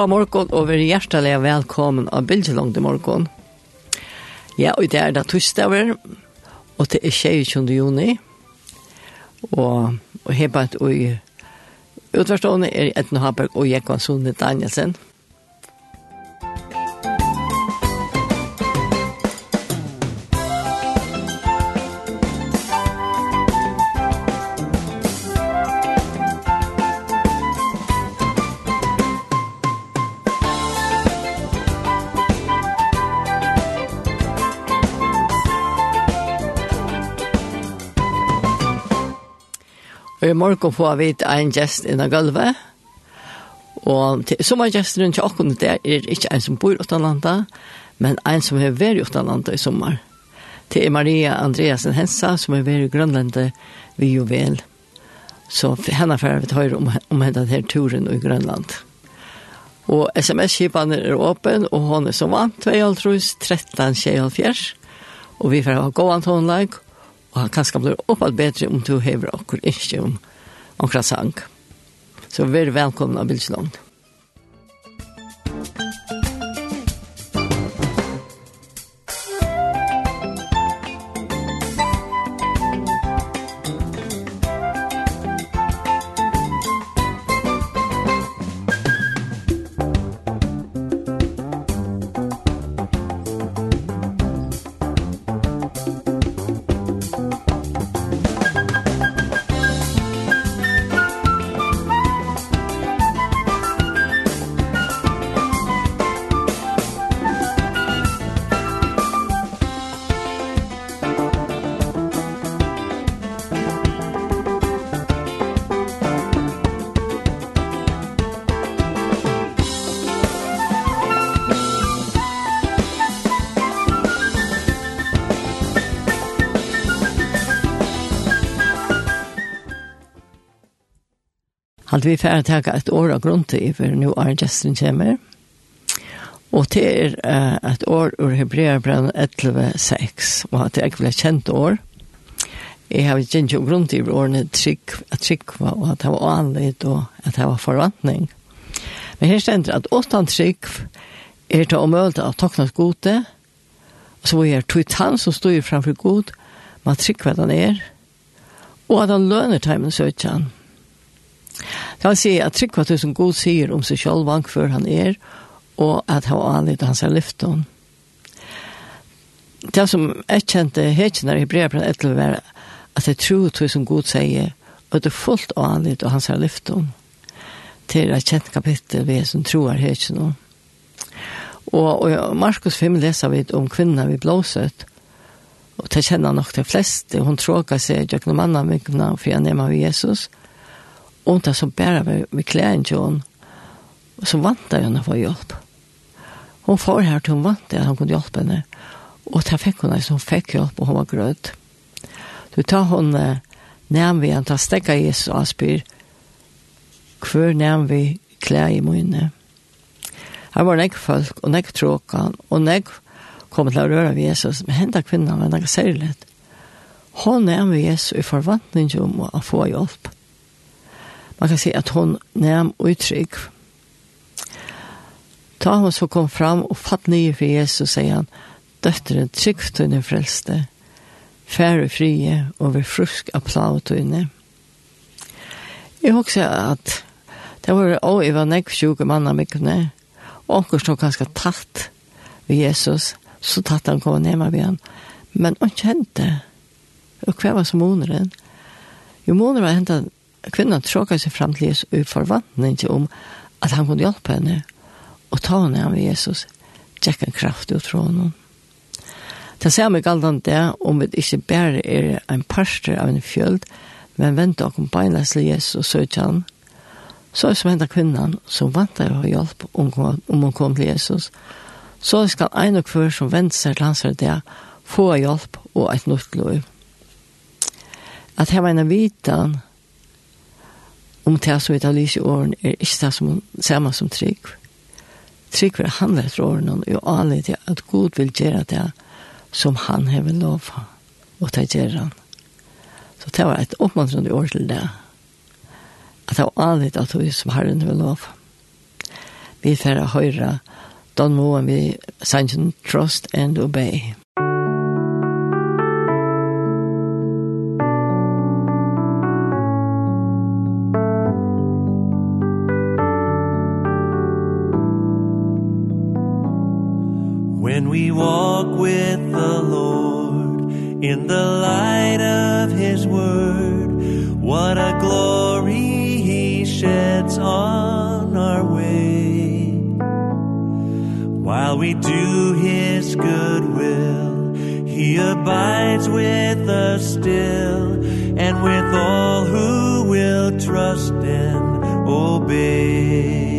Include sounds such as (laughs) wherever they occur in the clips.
god morgon og vær hjertelig velkommen av Bilgelong til morgon. Ja, og det er da torsdager, og det er 22. juni. Og, og her på ut i utverstående er Edna Haberg og Jekvann Sunde Danielsen. Og morgen får vi en gjest innan gulvet. Og som er gjesten rundt åkken der er ikke en som bor i Åttalanda, men en som har vært i Åttalanda i sommer. Det er Maria Andreasen Hensa, som er vært i Grønlandet ved Juvel. Så henne får vi høre om, om henne her turen i Grønland. Og sms-kipene er åpen, og hun er som vant, 2,5, 13, 24. Og vi får ha gåan tonlag, og han kanskje blir oppalt bedre om du hever akkur ikke om omkring sang. Så vær velkomna, Bilslund. Halt vi færre tega et år av grunn til, for nu er gesten kommer. Og det er uh, et år ur Hebreerbrevet 11.6, og at det er ikke ble kjent år. Jeg har ikke kjent grunn til årene trygg, at trygg var, og at det var anledd, og at det var forvantning. Men her stender at åttan trygg er til å møte av toknet gode, og så er det han som står framfor god, man trygg hva den er, og at han løner timen søkjan. Jeg vil si at Tryggva som God sier om seg selv vank før han er, og at han anlitt hans er lyfton. Det som jeg kjente hekjene i den etter var at jeg tror Tusen God sier, og det er fullt anlitt og hans er lyfton til et kjent kapittel vi som tror hekjene. Og, og Markus 5 leser vi om kvinner vi blåset, og det kjenner nok de fleste, hun tråker seg gjennom andre myggene for jeg nemmer vi Jesus, og og det som bare med, med klæren til henne, så vant jeg henne for hjelp. Hun får her til hun vant at hun kunne hjelpe henne, og det fikk hun, så hun fikk hjelp, og hun var grød. Du tar hun nærm vi, han tar stekka Jesus og spyr, hver nærm vi klær i munnen. Her var nek folk, og nek tråkan, og nek kom til å røre ved Jesus, men henda kvinnan var nek særlig. Hun nærm vi Jesus i forvantning om å få hjelp man kan säga att hon näm uttryck. Ta hon så kom fram och fatt nye för Jesus säger han dötteren tryggt hon frälste färre frie och vid frusk applaud och inne. Jag också att det var å, jeg var nekk 20 manna mikkene, og onker stod ganske tatt ved Jesus, så tatt han kom ner med han. Men han kjente, og hva var som moneren? Jo, moneren var hentet kvinnan tråkade sig fram till Jesus i förvandling till om att han kunde hjälpa henne och ta henne av Jesus tjekk en kraft ut från honom. Det ser mig galt det om vi ikke bare er en parster av en fjöld, men venter og kombinerer til Jesus og søker han. Så er som hender kvinnan som vantar å ha hjelp om, om hun kom til Jesus. Så skal en og hver som venter seg til hans det få hjelp og et nytt liv. At her var en vitan om det som vi lys i åren er ikke det som samme som trygg. Trygg vil handle etter årene og jo anlig til at Gud vil gjøre det som han har lov og det gjør han. Så det var et oppmuntrende år til det. At det var anlig at vi som har en lov. Vi får høre Don Moen vi sannsyn Trust and Obey. with the Lord in the light of his word. What a glory he sheds on our way. While we do his good will he abides with us still and with all who will trust and obey.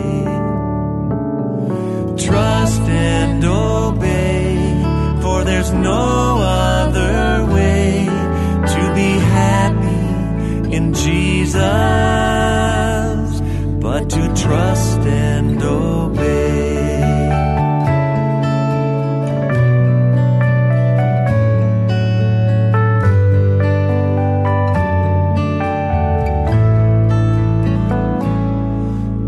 Trust and obey for there's no other way to be happy in Jesus but to trust and obey.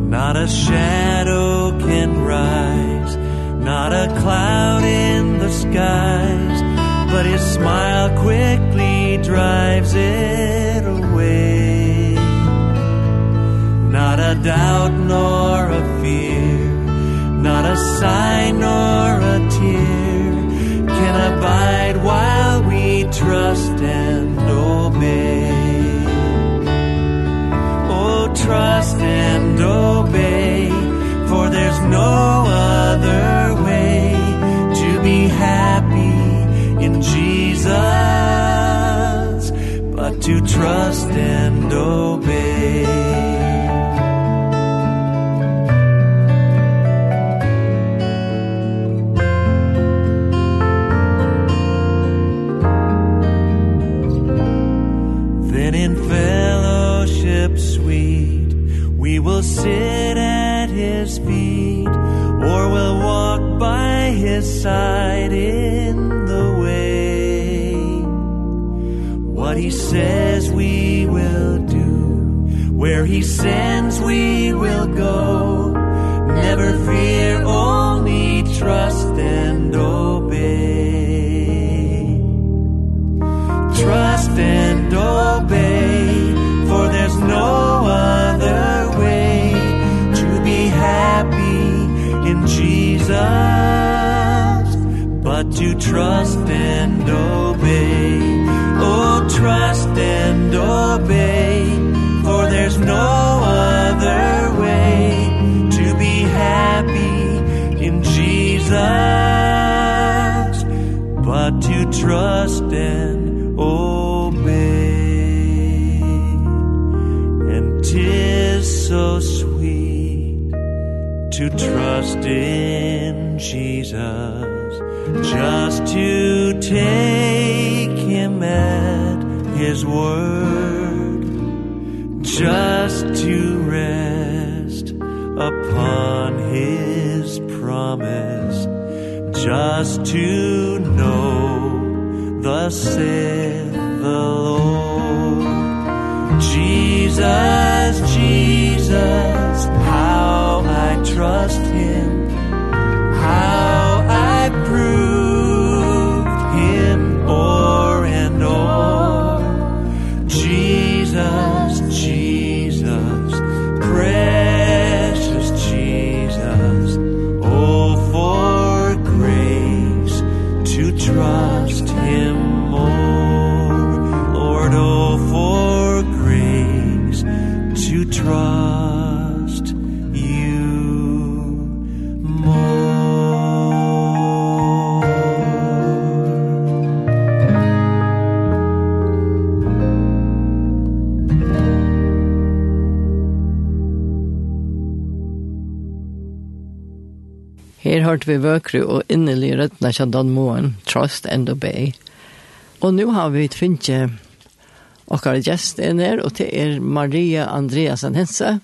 Not a shadow can rise Not a cloud skies But his smile quickly drives it away. Not a doubt nor a fear Not a sign nor a to trust and obey. Then in fellowship sweet we will sit at his feet or will walk by his side. sin just to take him at his word just to rest upon his promise just to know thus saith the Lord. Jesus Jesus how I trust him. hørte vi vøkre og innelig rødna kja Dan Moen, Trust and Obey. Og nu har vi finnet okkar gjest inn her, og det er Maria Andreasen Hense.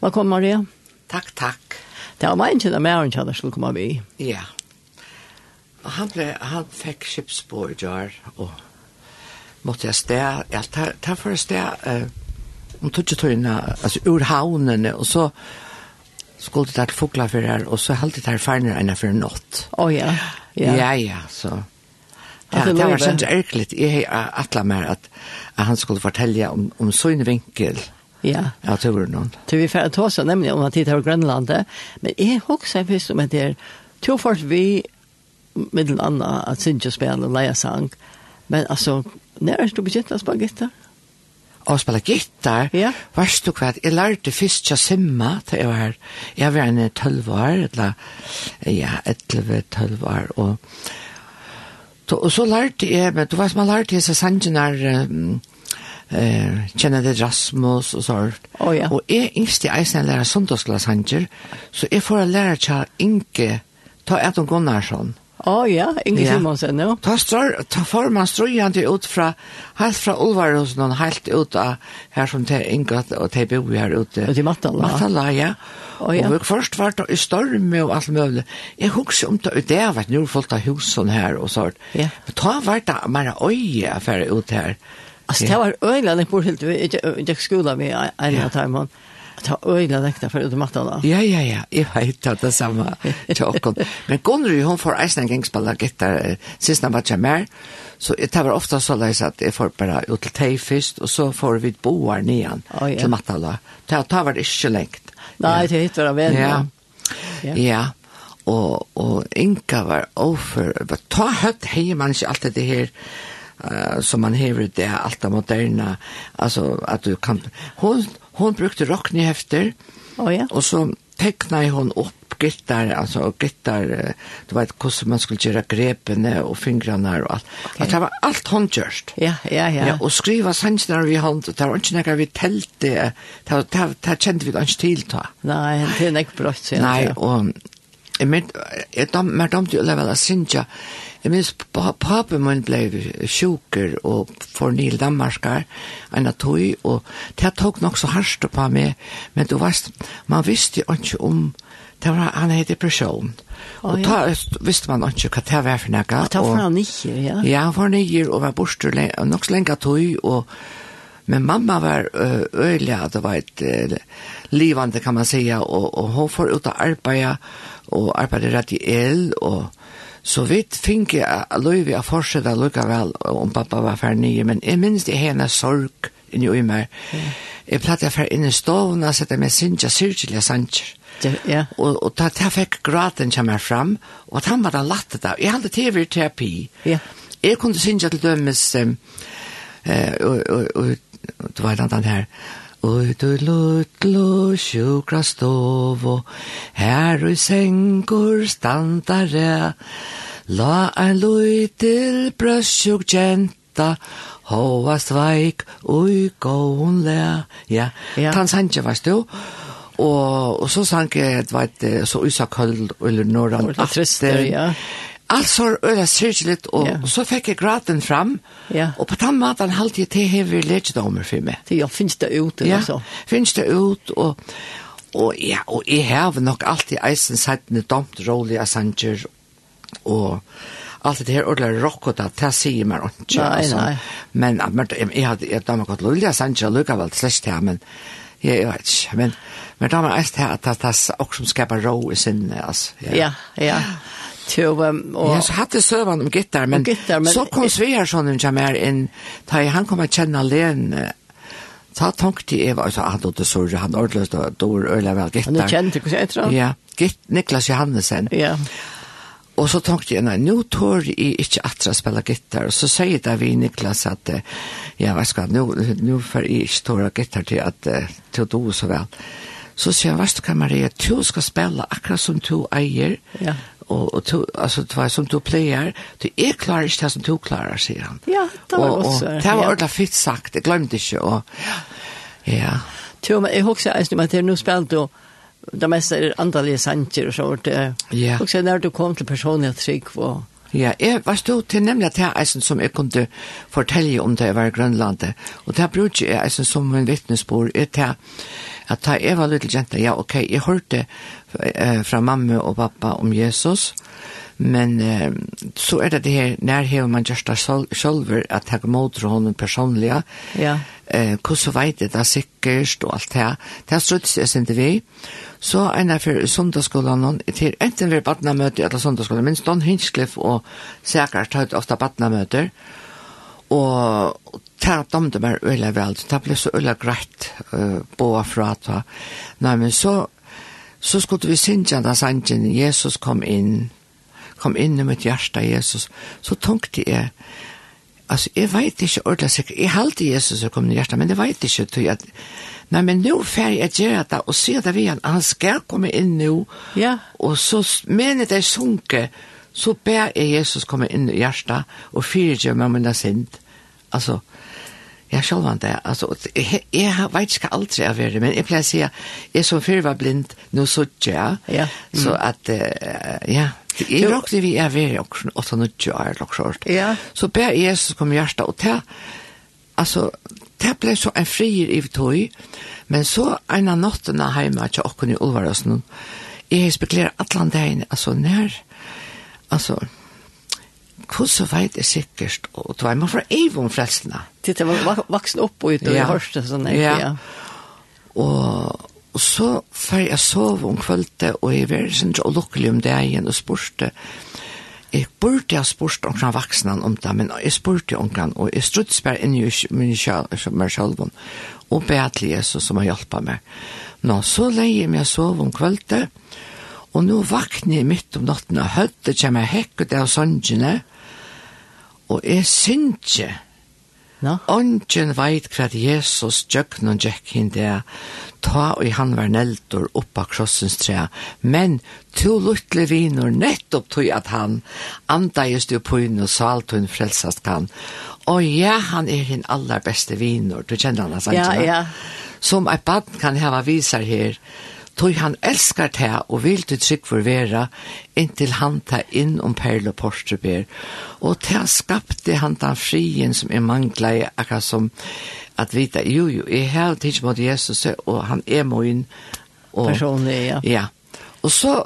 Velkommen, Maria. Takk, takk. Det var meg ikke det mer enn kjallar skulle komme vi. Ja. Og han, ble, han fikk skipsbord i og måtte jeg sted, ja, ta, ta for sted, uh, om tog ikke tøyna, altså ur havnene, og så, skulle det til foglafører, og så halte det til farner enn for en natt. Å oh, ja. ja. Ja, ja, så... Ja, det det var sånn erkeligt. Jeg har atlet mer at, at han skulle fortelle om, om sånn vinkel ja. av turen. Så vi får ta oss nemlig om at det var Grønlandet. Men jeg husker først om at det er to folk vi med den annet at synge og spille og leie sang. Men altså, når er du begynt å spille gitter? og spela gitar. Ja. Varst du kvad, jeg lærte fyrst ja simma til jeg var her. Jeg var en 12 år, eller ja, 11-12 år, og Og så lærte jeg, men du vet, man lærte jeg seg sangenar, um, eh kjenner det Rasmus og så. Oh, ja. Og jeg yngste eisen er lærer sundagsglassanger, så jeg får lære til Inge, ta et og Gunnarsson. Å ja, Inge ja. Simonsen, ja. Ta, strør, ta formen strøyende ut fra, helt fra Ulvar hos noen, helt ut av her som det Inge og det Bo her ute. Ut i Mattala. Mattala, ja. Oh, ja. Og vi først var det i storm og alt mulig. Jeg husker om det, det har vært noen folk av husen her og sånt. Ja. Men ta var det mer øye for ut her. Altså, det var øyne, jeg bor helt jeg gikk skolen med en av timene. Ja ta øyla nekta for ut mattana. Ja, ja, ja, jeg vet at det samme tjokken. (laughs) Men Gunnry, hun får eisen en gang spille gitter siste han var ikke mer, så jeg tar ofta så leis at jeg får bare ut til teg først, og så får vi boar nian oh, ja. til mattana. Det tar var ikke lengt. Nei, det hittar av en. Ja, ja. ja. Og, og Inga var overfor, ta høtt heier man ikke alltid det her, uh, som man hever det allt det moderna alltså att du kan hon hon brukte rocknyhefter oh, ja. och så tekna hon upp gittar alltså och gittar du vet hur man skulle göra grepene och fingrarna och alt. okay. att det var allt hon ja ja ja, ja och skriva sannsnar vi hånd, det var ikke när vi telte, det det det kände vi ikke til ta. nej det är inte bra jeg, nej och men jag dom men dom du level a sinja Jeg minns papen min ble sjuker og for Nil Danmarskar enn at tog, og det tok nok så hardt på meg, men du veist, man visste jo ikke om det var han hade depression. Og och ta visste man ikke hva det var för något. Och ta från nio, ja. Ja, från nio og var borster nok så lenge tog og men mamma var uh, det var ett uh, livande kan man säga og, og hun får ut att arbeta och i radiell och Så vi fikk jeg løyvi av fortsette lukkavel om pappa var ferdig nye, men jeg minns det henne sorg inni i meg. Jeg platt jeg ferdig inn i stovene og sette meg sinja syrkjelja sanjer. Ja. Og, og da jeg fikk graten kommer fram, og at han var da latt det da. Jeg hadde TV terapi. Ja. Jeg kunne sinja til dømes, eh, og, og, og, og, og, og, og, og, og, Ut ur lutlo sjukra stovo, her ui sengur standare, la ein lui til brøstsjuk jenta, hoa sveik ui gåun le. Ja, ja. tan sanje, veist du? Og, og så sank jeg, vet du, så usa køll, eller norran, atter, ja. Alltså öra syrgeligt och yeah. så fick jag graten fram. Yeah. Och på den maten halt jag till hever legedomer för mig. Det jag finns det ut eller ja, så. finns det ut och och ja och jag har nog alltid eisen sett en dampt rolig asanger och allt det här ordla rock och det här säger och så. Nej, nej. Men, men jag hade jag damer gått lulja asanger och väl släst här men jeg vet inte. Men, men damer är det här att det er också som skapar ro i sinne alltså. Ja, ja. ja. Jo, um, og... Ja, så hatt det søvann om gittar, men, gittar, men så kom Svearssonen som er inn, da han kom å kjenne alene, så tenkte jeg, altså, han hadde sorg, han ordløst, og da øyla vel gittar. Han kjent, hva jeg tror. Ja, gitt, Niklas Johannesen. Ja. Og så tenkte jeg, nei, nå tør jeg ikke atre å spille gittar, og så sier det vi Niklas at, ja, hva skal, nå, nå får jeg ikke tåra gittar til at, til å do så vel. Så sier jeg, hva skal Maria, du skal spille akkurat som du eier, ja og, og to, altså, det var som du pleier, du er klar ikke det som du klarer, sier han. Ja, det var og, også. Og, det var ordentlig fitt sagt, jeg glemte ikke, og ja. Jo, men jeg husker eisen om at jeg nå spilte jo, det meste er andalige sanger og så var det Ja. Og så når du kom til personlig trygg og... Ja, jeg var stod til nemlig at det er eisen som jeg kunne fortelle om det jeg var i Grønlandet. Og det brukte jeg eisen som en vittnesbord. Jeg tar at da jeg var lille jente, ja, ok, jeg hørte eh, fra mamma og pappa om Jesus, men eh, så er det det her når nærhever man gjør det selv, at jeg måter henne personlig, ja. eh, hvordan vet jeg det sikkert og alt det her. Det er strutt, jeg synes vi. Så en av for sundagsskolen, til enten vi er badnamøte eller sundagsskolen, minst Don Hinchcliffe og Sækert har ofte badnamøter, og det dømte meg øyla vel, så det ble så øyla greit uh, boa fra ta. Nei, men så, så skulle vi synge da sangen, Jesus kom inn, kom inn i mitt hjerte, Jesus. Så tenkte jeg, altså, jeg vet ikke ordentlig sikkert, jeg halte Jesus som kom i hjertet, men jeg vet ikke, tror jeg, nei, men nå fer jeg gjøre det, og sier det vi han, han skal komme inn nå, ja. og så mener det sunke, så ber jeg Jesus komme inn i hjertet, og fyrer meg om min. Altså, Ja, sjálvan det. Altså, jeg, jeg vet ikke aldri av det, men jeg pleier å si at jeg som før var blind, nå så ikke jeg. Ja. Så at, uh, ja, jeg råkte vi er ved i åkken, 8-9 år, eller sånt. Ja. Så ber Jesus kom i hjertet, og det, altså, det ble så en frier i tog, men så en av nattene hjemme, ikke åkken i Olvarøsen, jeg spekulerer alle dagen, altså, nær, altså, hvordan vet jeg sikkert, og det var man fra Eivon frelsene. Til det var vaksen opp og ut, og ja. hørte sånn, ikke? Ja. ja. Og, og så før jeg sov om kvølte, og jeg var sånn så lukkelig om det igjen, og spørste, jeg burde ha spørst omkring vaksne om det, men jeg spørte omkring, og jeg strutsper inn i min selv, og be til Jesus som har hjulpet meg. Nå, så leier jeg meg sove om kvølte, og nå vakner jeg midt om natten, og høyde kommer hekk ut av sångene, og jeg synsje. No? Ongen veit hva Jesus djøkken og djekk hinn det, ta og han var neltor oppa krossens tre, men to luttle viner nettopp tog at han, anda just jo på inn og salt hun frelsast kan. Og ja, han er hinn aller beste viner, du kjenner han hans, ja, ja. som et band kan hava visar her, tog han elskar te og vil til trygg for vera inntil han ta inn om perl og porstrebær og te skapte han den frien som er mangla i akkurat som at vita jo jo jeg har tids mot Jesus og han er moin og, personlig ja. ja og så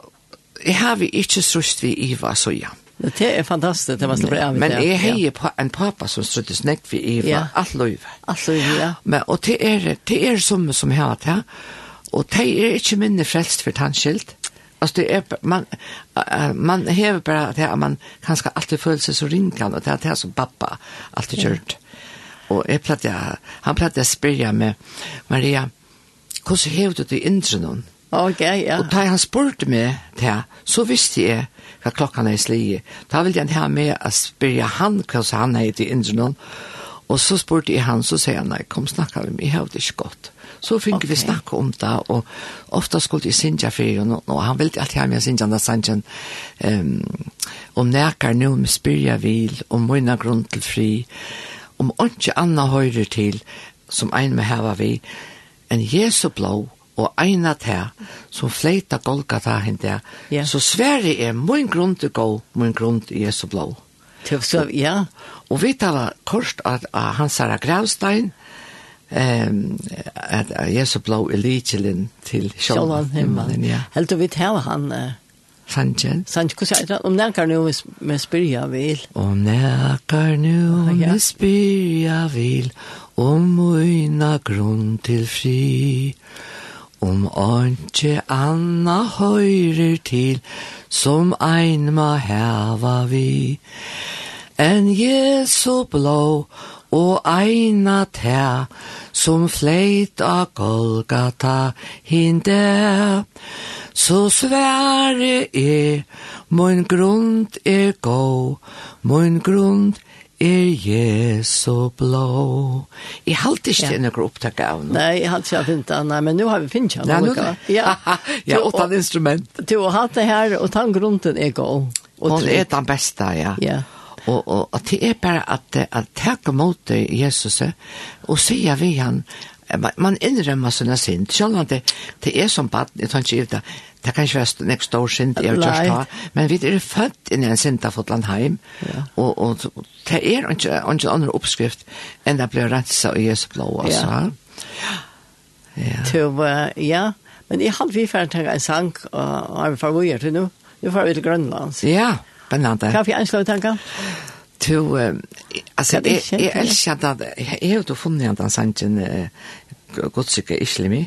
jeg har vi ikke strust vi Iva så ja Det er fantastisk, det var så bra. Men jeg heier på en pappa som strutte snakk vi Iva, ja. alt løyve. Alt løyve, ja. Men, og det er, det er som, som jeg har hatt, ja. Og de er ikke minne frelst for tannskilt. Altså, det er, man, man hever bare det at man kanskje alltid føler seg så ringan, og det er det som pappa alltid gjort. Og jeg platte, han platte å spørre med Maria, hvordan hever du det i indre noen? Ok, ja. Og da han spurte meg det, så visste jeg hva klokkan er i slige. Da ville jeg ha med å spørre han hva han er i indre noen. Og så spurte jeg han, så sier han, nei, kom snakka vi med, jeg har det ikke godt. Så fikk okay. vi snakke om det og ofta skulle jag synja for, honom og han ville alltid ha med å synge den sanjen. Um, om näkar nu med spyrja vil, om mina grund til fri, om ikke anna høyre til, som en med hava vi, en Jesu blå og eina til, som fleita Golgata hende, ja. så sverre er min grunn til gå, min grunn til Jesu blå. Så, ja. Og vi talar kort at, at hans er gravstein, ehm at jeg så blå til Shalom himmelen, ja. Helt og vidt her han Sanchen. Sanchen, hvordan er det? Om kan nu med spyrja vil. Om nærkar nu med spyrja vil, om uina grunn til fri. Om anke anna høyrer til, som ein ma heva vi. En Jesu blå, og eina tæ, som fleit av Golgata hinde. Så svære er, mun grund er gå, mun grund er Jesu blå. Jeg halte ikke ja. noen opptak av noe. Nei, jeg halte ikke av finta, nei, men nu har vi finnet av noe. Ja, ja og den instrument. Du har hatt det her, og ta grunden er gå. Og hon er den beste, ja. Ja. Og, og, og det er bare at, at takke mot Jesus og sier vi han, man innrømmer sina sint Selv om det, det er som bad, jeg tar ikke ut det, det kan ikke være nekst år sint jeg vil just ha, men vi er født inn i en sint av Fotland Heim, ja. og, og det er ikke, ikke andre oppskrift enn det ble renset i Jesu blå, altså. Ja. Ja. To, uh, ja, men jeg hadde vi ferdig en sang, og jeg var for til gjøre nå. Nu får vi til Grønlands. Ja. Yeah. Spennende. Hva er vi anslag du tenker? Du, altså, jeg, jeg elsker at jeg har jo funnet den sangen uh, godsyke islimi.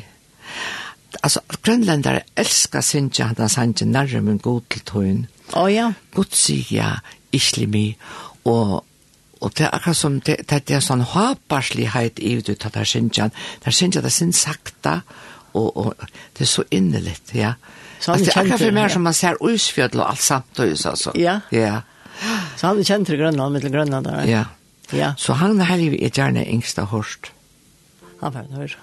Altså, grønlendere elsker sannsyn at han sannsyn nærmere min god til tøyen. Å ja. Godsyke islimi og og det er akkurat som det, det det er sånn haparslighet i det det til der synsjan. Der synsjan, det er sin sakta, og, og det er så innelitt, ja. Mm Så han kjente det. Det mer som man ser usfjødel og alt samt og altså. Ja. Ja. Så han kjente det Grønland, mitt Grønland der. Ja. Ja. Så han er heldig i gjerne yngste hørst. Han var en høyre.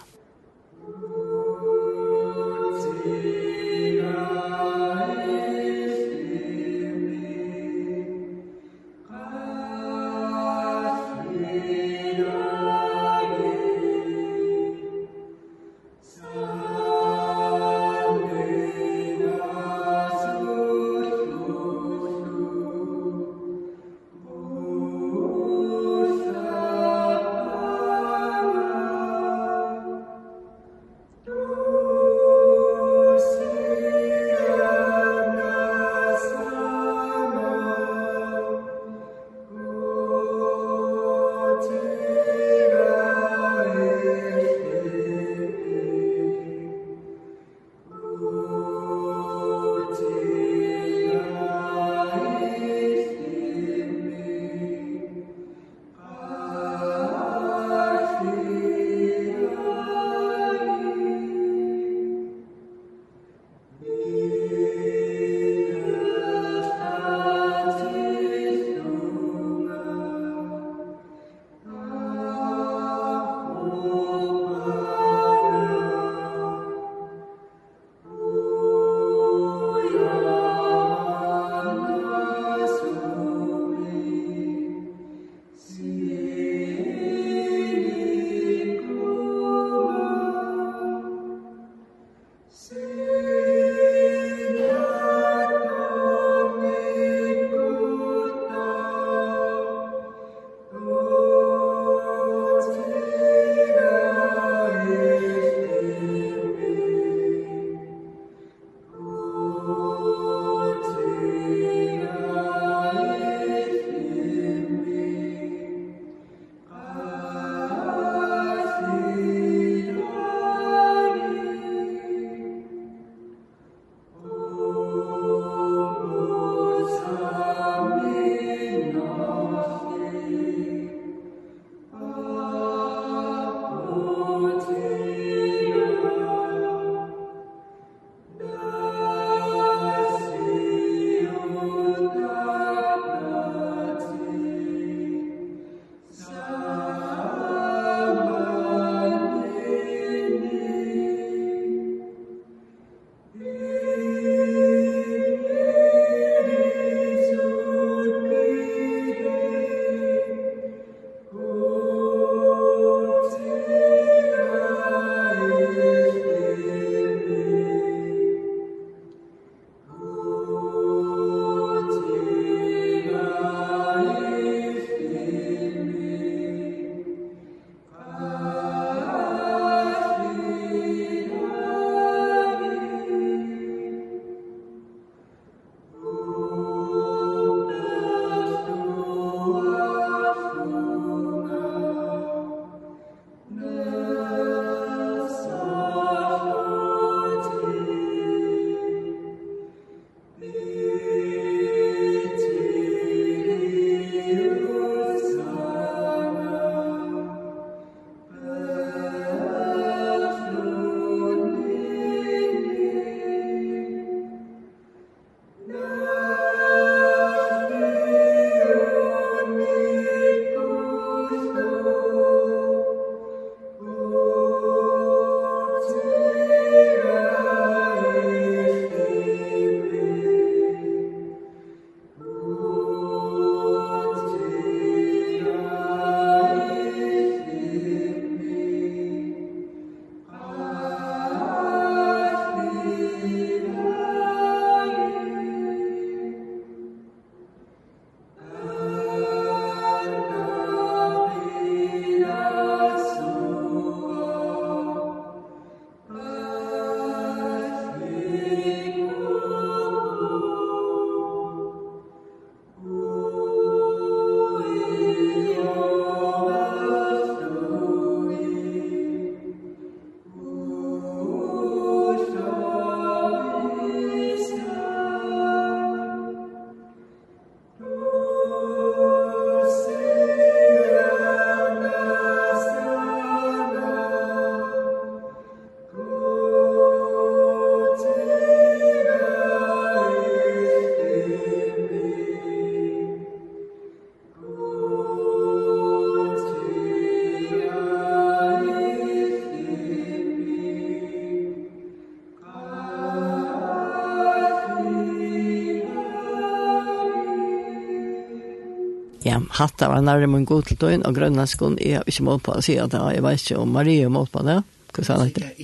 hatt av nærmere min god til døgn, og grønlandskon er ikke mål på å si at jeg vet ikke om Marie er mål på det. Hva sa han etter? (laughs)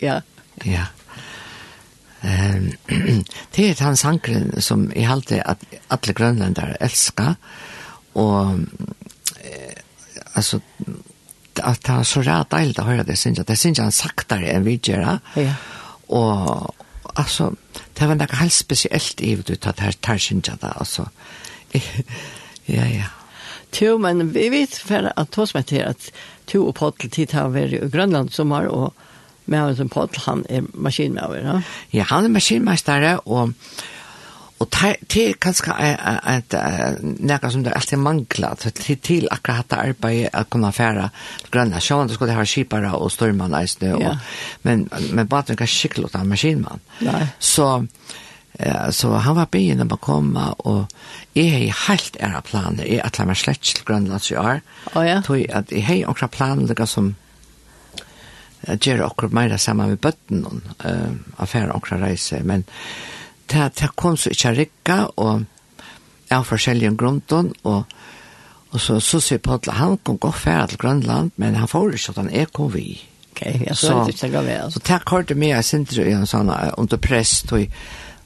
Ja. Ja. Um, (clears throat) det er han sankren som jeg halte at alle grønlandere elsker, og eh, altså, at det er så rett deilig å høre det, synes jeg. Det synes jeg han saktere enn vi gjør. Ja. Og altså, det var noe helt spesielt i det, at her tar synes jeg det, altså. Ja, ja. Jo, men vi vet for at hos meg til at to og Pottel tid har vært i Grønland har og med som Pottel, han er maskinmøver, ja? Ja, han er och og Og det er kanskje noe som det alltid mangler, til, til akkurat dette arbeidet å kunne fære grønne. Sjøen det skulle ha skipere og stormann eisene, og, men, men bare at det kan skikkelig av maskinmann. Så, Eh, så han var byen om å komme, og jeg har helt ære planer. Jeg atler meg slett til Grønlands i år. Oh, ja. Tog at jeg har noen planer som gjør akkurat mer sammen med bøtten og uh, affære akkurat reise. Men det, det kom så ikke rikka, og jeg har forskjellige grunnen, og, og så, så sier at han kom godt fære til Grønland, men han får ikke at han er kom vi. Ok, jeg så, så, så takk kortet med jeg sindre i en sånn under press, tog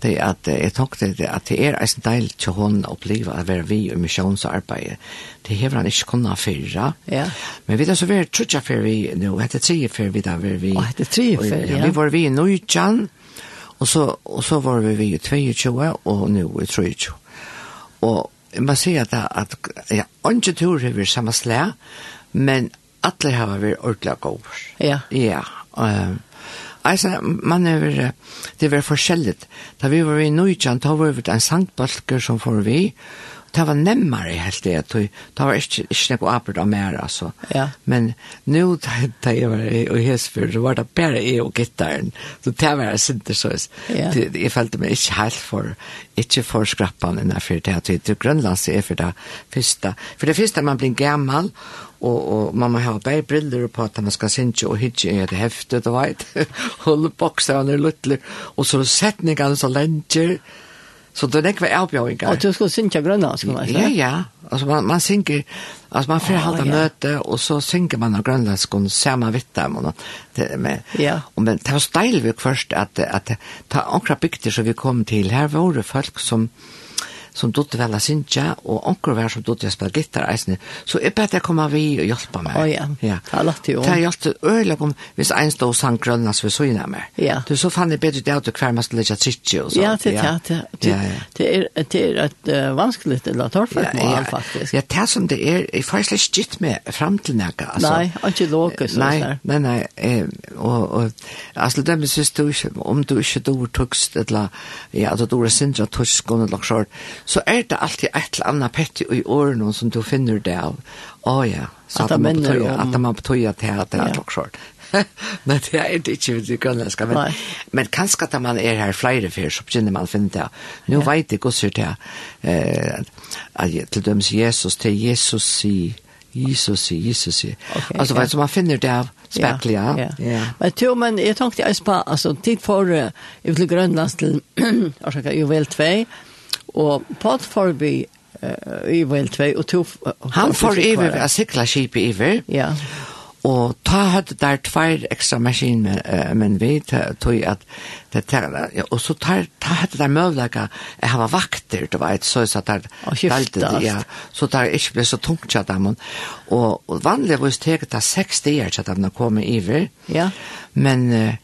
det at jeg tenkte det at det er en del til hun å oppleve å være vi i misjonsarbeid. Det hever han ikke kunnet fyrre. Ja. Men vi er så vært trutja for vi nå, etter tre for vi da var vi. Å, etter tre for, ja. Vi var vi i Nøytjan, og så, og så var vi vi i 22, og nå i 23. Og jeg må si at, at ja, ikke tur har vi samme slag, men alle har vært ordentlig gode. Ja. Ja, um, altså, man er vel, det er vel forskjellig. Da vi var i Nujjan, da var vi en sangbalker som får vi, det var nemmere helt det. Det var ikke, ikke noe arbeid av mer, altså. Ja. Men nå, da da jeg var i Hesfjord, så var det bare jeg og gittaren. Så det var jeg sinte så. Ja. Jeg følte meg ikke helt for, ikke for skrappene innenfor det. Jeg tror Grønlands er for det første. For det første man blir gammel, og, og man må ha bare briller på at man skal synge og hitje i et heftet, du vet. Holde (laughs) bokser og luttler. Og så setningene så lenger, Så det er ikke avbjøringer. Og du skulle synge grønna, skulle man si? Ja, ja. Altså man, man synger, altså man får halda ja. møte, og så synger man av grønlandskon samme vitt dem. Og, det, med, ja. og, men det var steilvik først at, at ta akkurat bygder som vi kom til, her var det folk som, som dotter vel synkja, og onker var som dotter spela gitar eisne, så jeg bedt jeg komme vi og hjelpa meg. Oh, ja, ja. det er lagt jo. Det er hjelpte øyelig om hvis en stod og sang grønna som vi så innan meg. Ja. Du, så fann jeg bedre det at du hver mest lekkja trittje og så. Ja, det ja. det. Det ja, ja. det er det er et uh, vanskelig til å torfe ja, ja, faktisk. Ja, det som det er, jeg får slett skitt med frem til nekka. Altså, nei, ikke låke sånn der. Nei, nei, eh, og, og, altså det med synes du ikke, om du ikke dår tukst, eller, ja, at du er syndra tukst, og nok sånn, så er det alltid et eller annet pettig i årene som du finner det av. Å oh, ja, så at, at man betøyer om... at man betøyer til at det er klokkskjort. (laughs) men det er det ikke det grønlandske. Men, Nei. men kanskje at man er her flere fyr, så begynner man å finne det. Nå ja. vet jeg hvordan det er. Eh, til dem Jesus, til Jesus sier Jesus, Jesus. Okay, alltså vad som man finner det av? Spekler, Ja. ja. Men to, men jeg tenkte jeg på altså, tid för uh, til Grönland till (clears throat) alltså jag väl två og Pat vi uh, i vel 2 og to Han får iver ved å sikla skip iver. Ja. Og ta hadde der tvær ekstra maskiner, men vi tog at det tæra, og så ta, ta hadde der møvlega, jeg hava vakter, du vet, så så der, og skiftet, ja, så der ikke ble så tungt tja dem, og, og vanlig var steget da seks dier tja dem å kom iver, ja. men uh,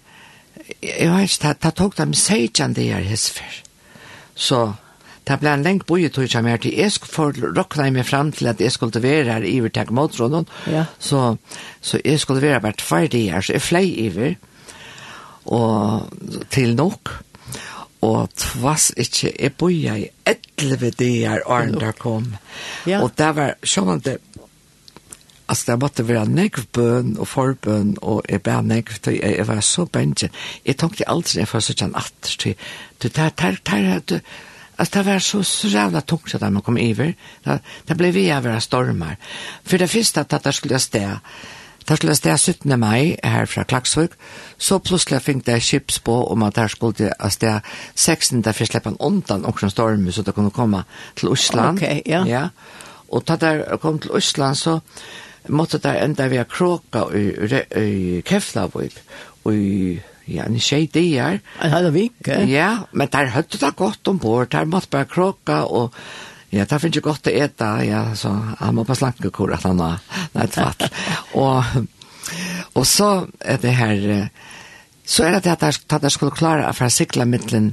jeg vet ikke, ta, ta tog dem 16 dier hisfer, så Det ble en lengt boje tog jeg mer til. Jeg skulle råkne meg frem til at jeg skulle være her iver til motråden. Ja. Så, så jeg skulle være bare tverdig her, så jeg flei iver og til nok. Og tvass ikke, jeg boje i 11 dager åren der kom. Ja. Og det var sånn at det, Alltså det måtte være nekvbøn og forbøn, og jeg bär nekv, till jeg var så bensjen. Jeg tänkte aldrig när jag får sådant att till det här, det här, det Alltså det var så, så jävla tungt att man kom över. Det, det blev vi över stormar. För det första att det skulle jag stä. Där skulle jag 17 maj här från Klaxvik. Så plötsligt fick det chips på om att där skulle jag städa 16 där för släppa undan också en storm så det kunde komma till Osland. Okej, okay, ja. ja. Och där där kom till Osland så måtte där ända ha Kråka i, i, i Keflavik och i Ja, en tjej det är. En halv vecka. Ja, men där hade det gott ombord. Där måste bara kroka och Ja, det finnes jo godt å ete, ja, så han må på slankekor at han har et fatt. (laughs) og, og så er det her, så er det at jeg, at jeg skulle klare for å sikle mittelen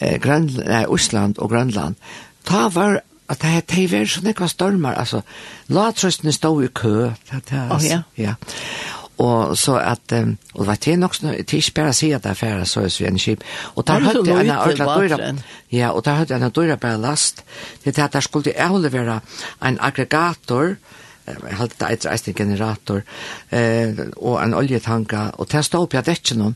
eh, Grønland, nei, Osland og Grønland. Ta var at det er var sånn ikke var stormer, altså, la stod i kø. Det, det, altså, oh, ja. ja. Og så at, um, og det var til nok, det til ikke bare å si at det er færre søysvenskip. Og der hadde en ordentlig døyre, ja, og der hadde en døyre bare last, det er at der skulle avlevere en aggregator, halt det etter eisen generator eh och en oljetanka och testa upp jag det någon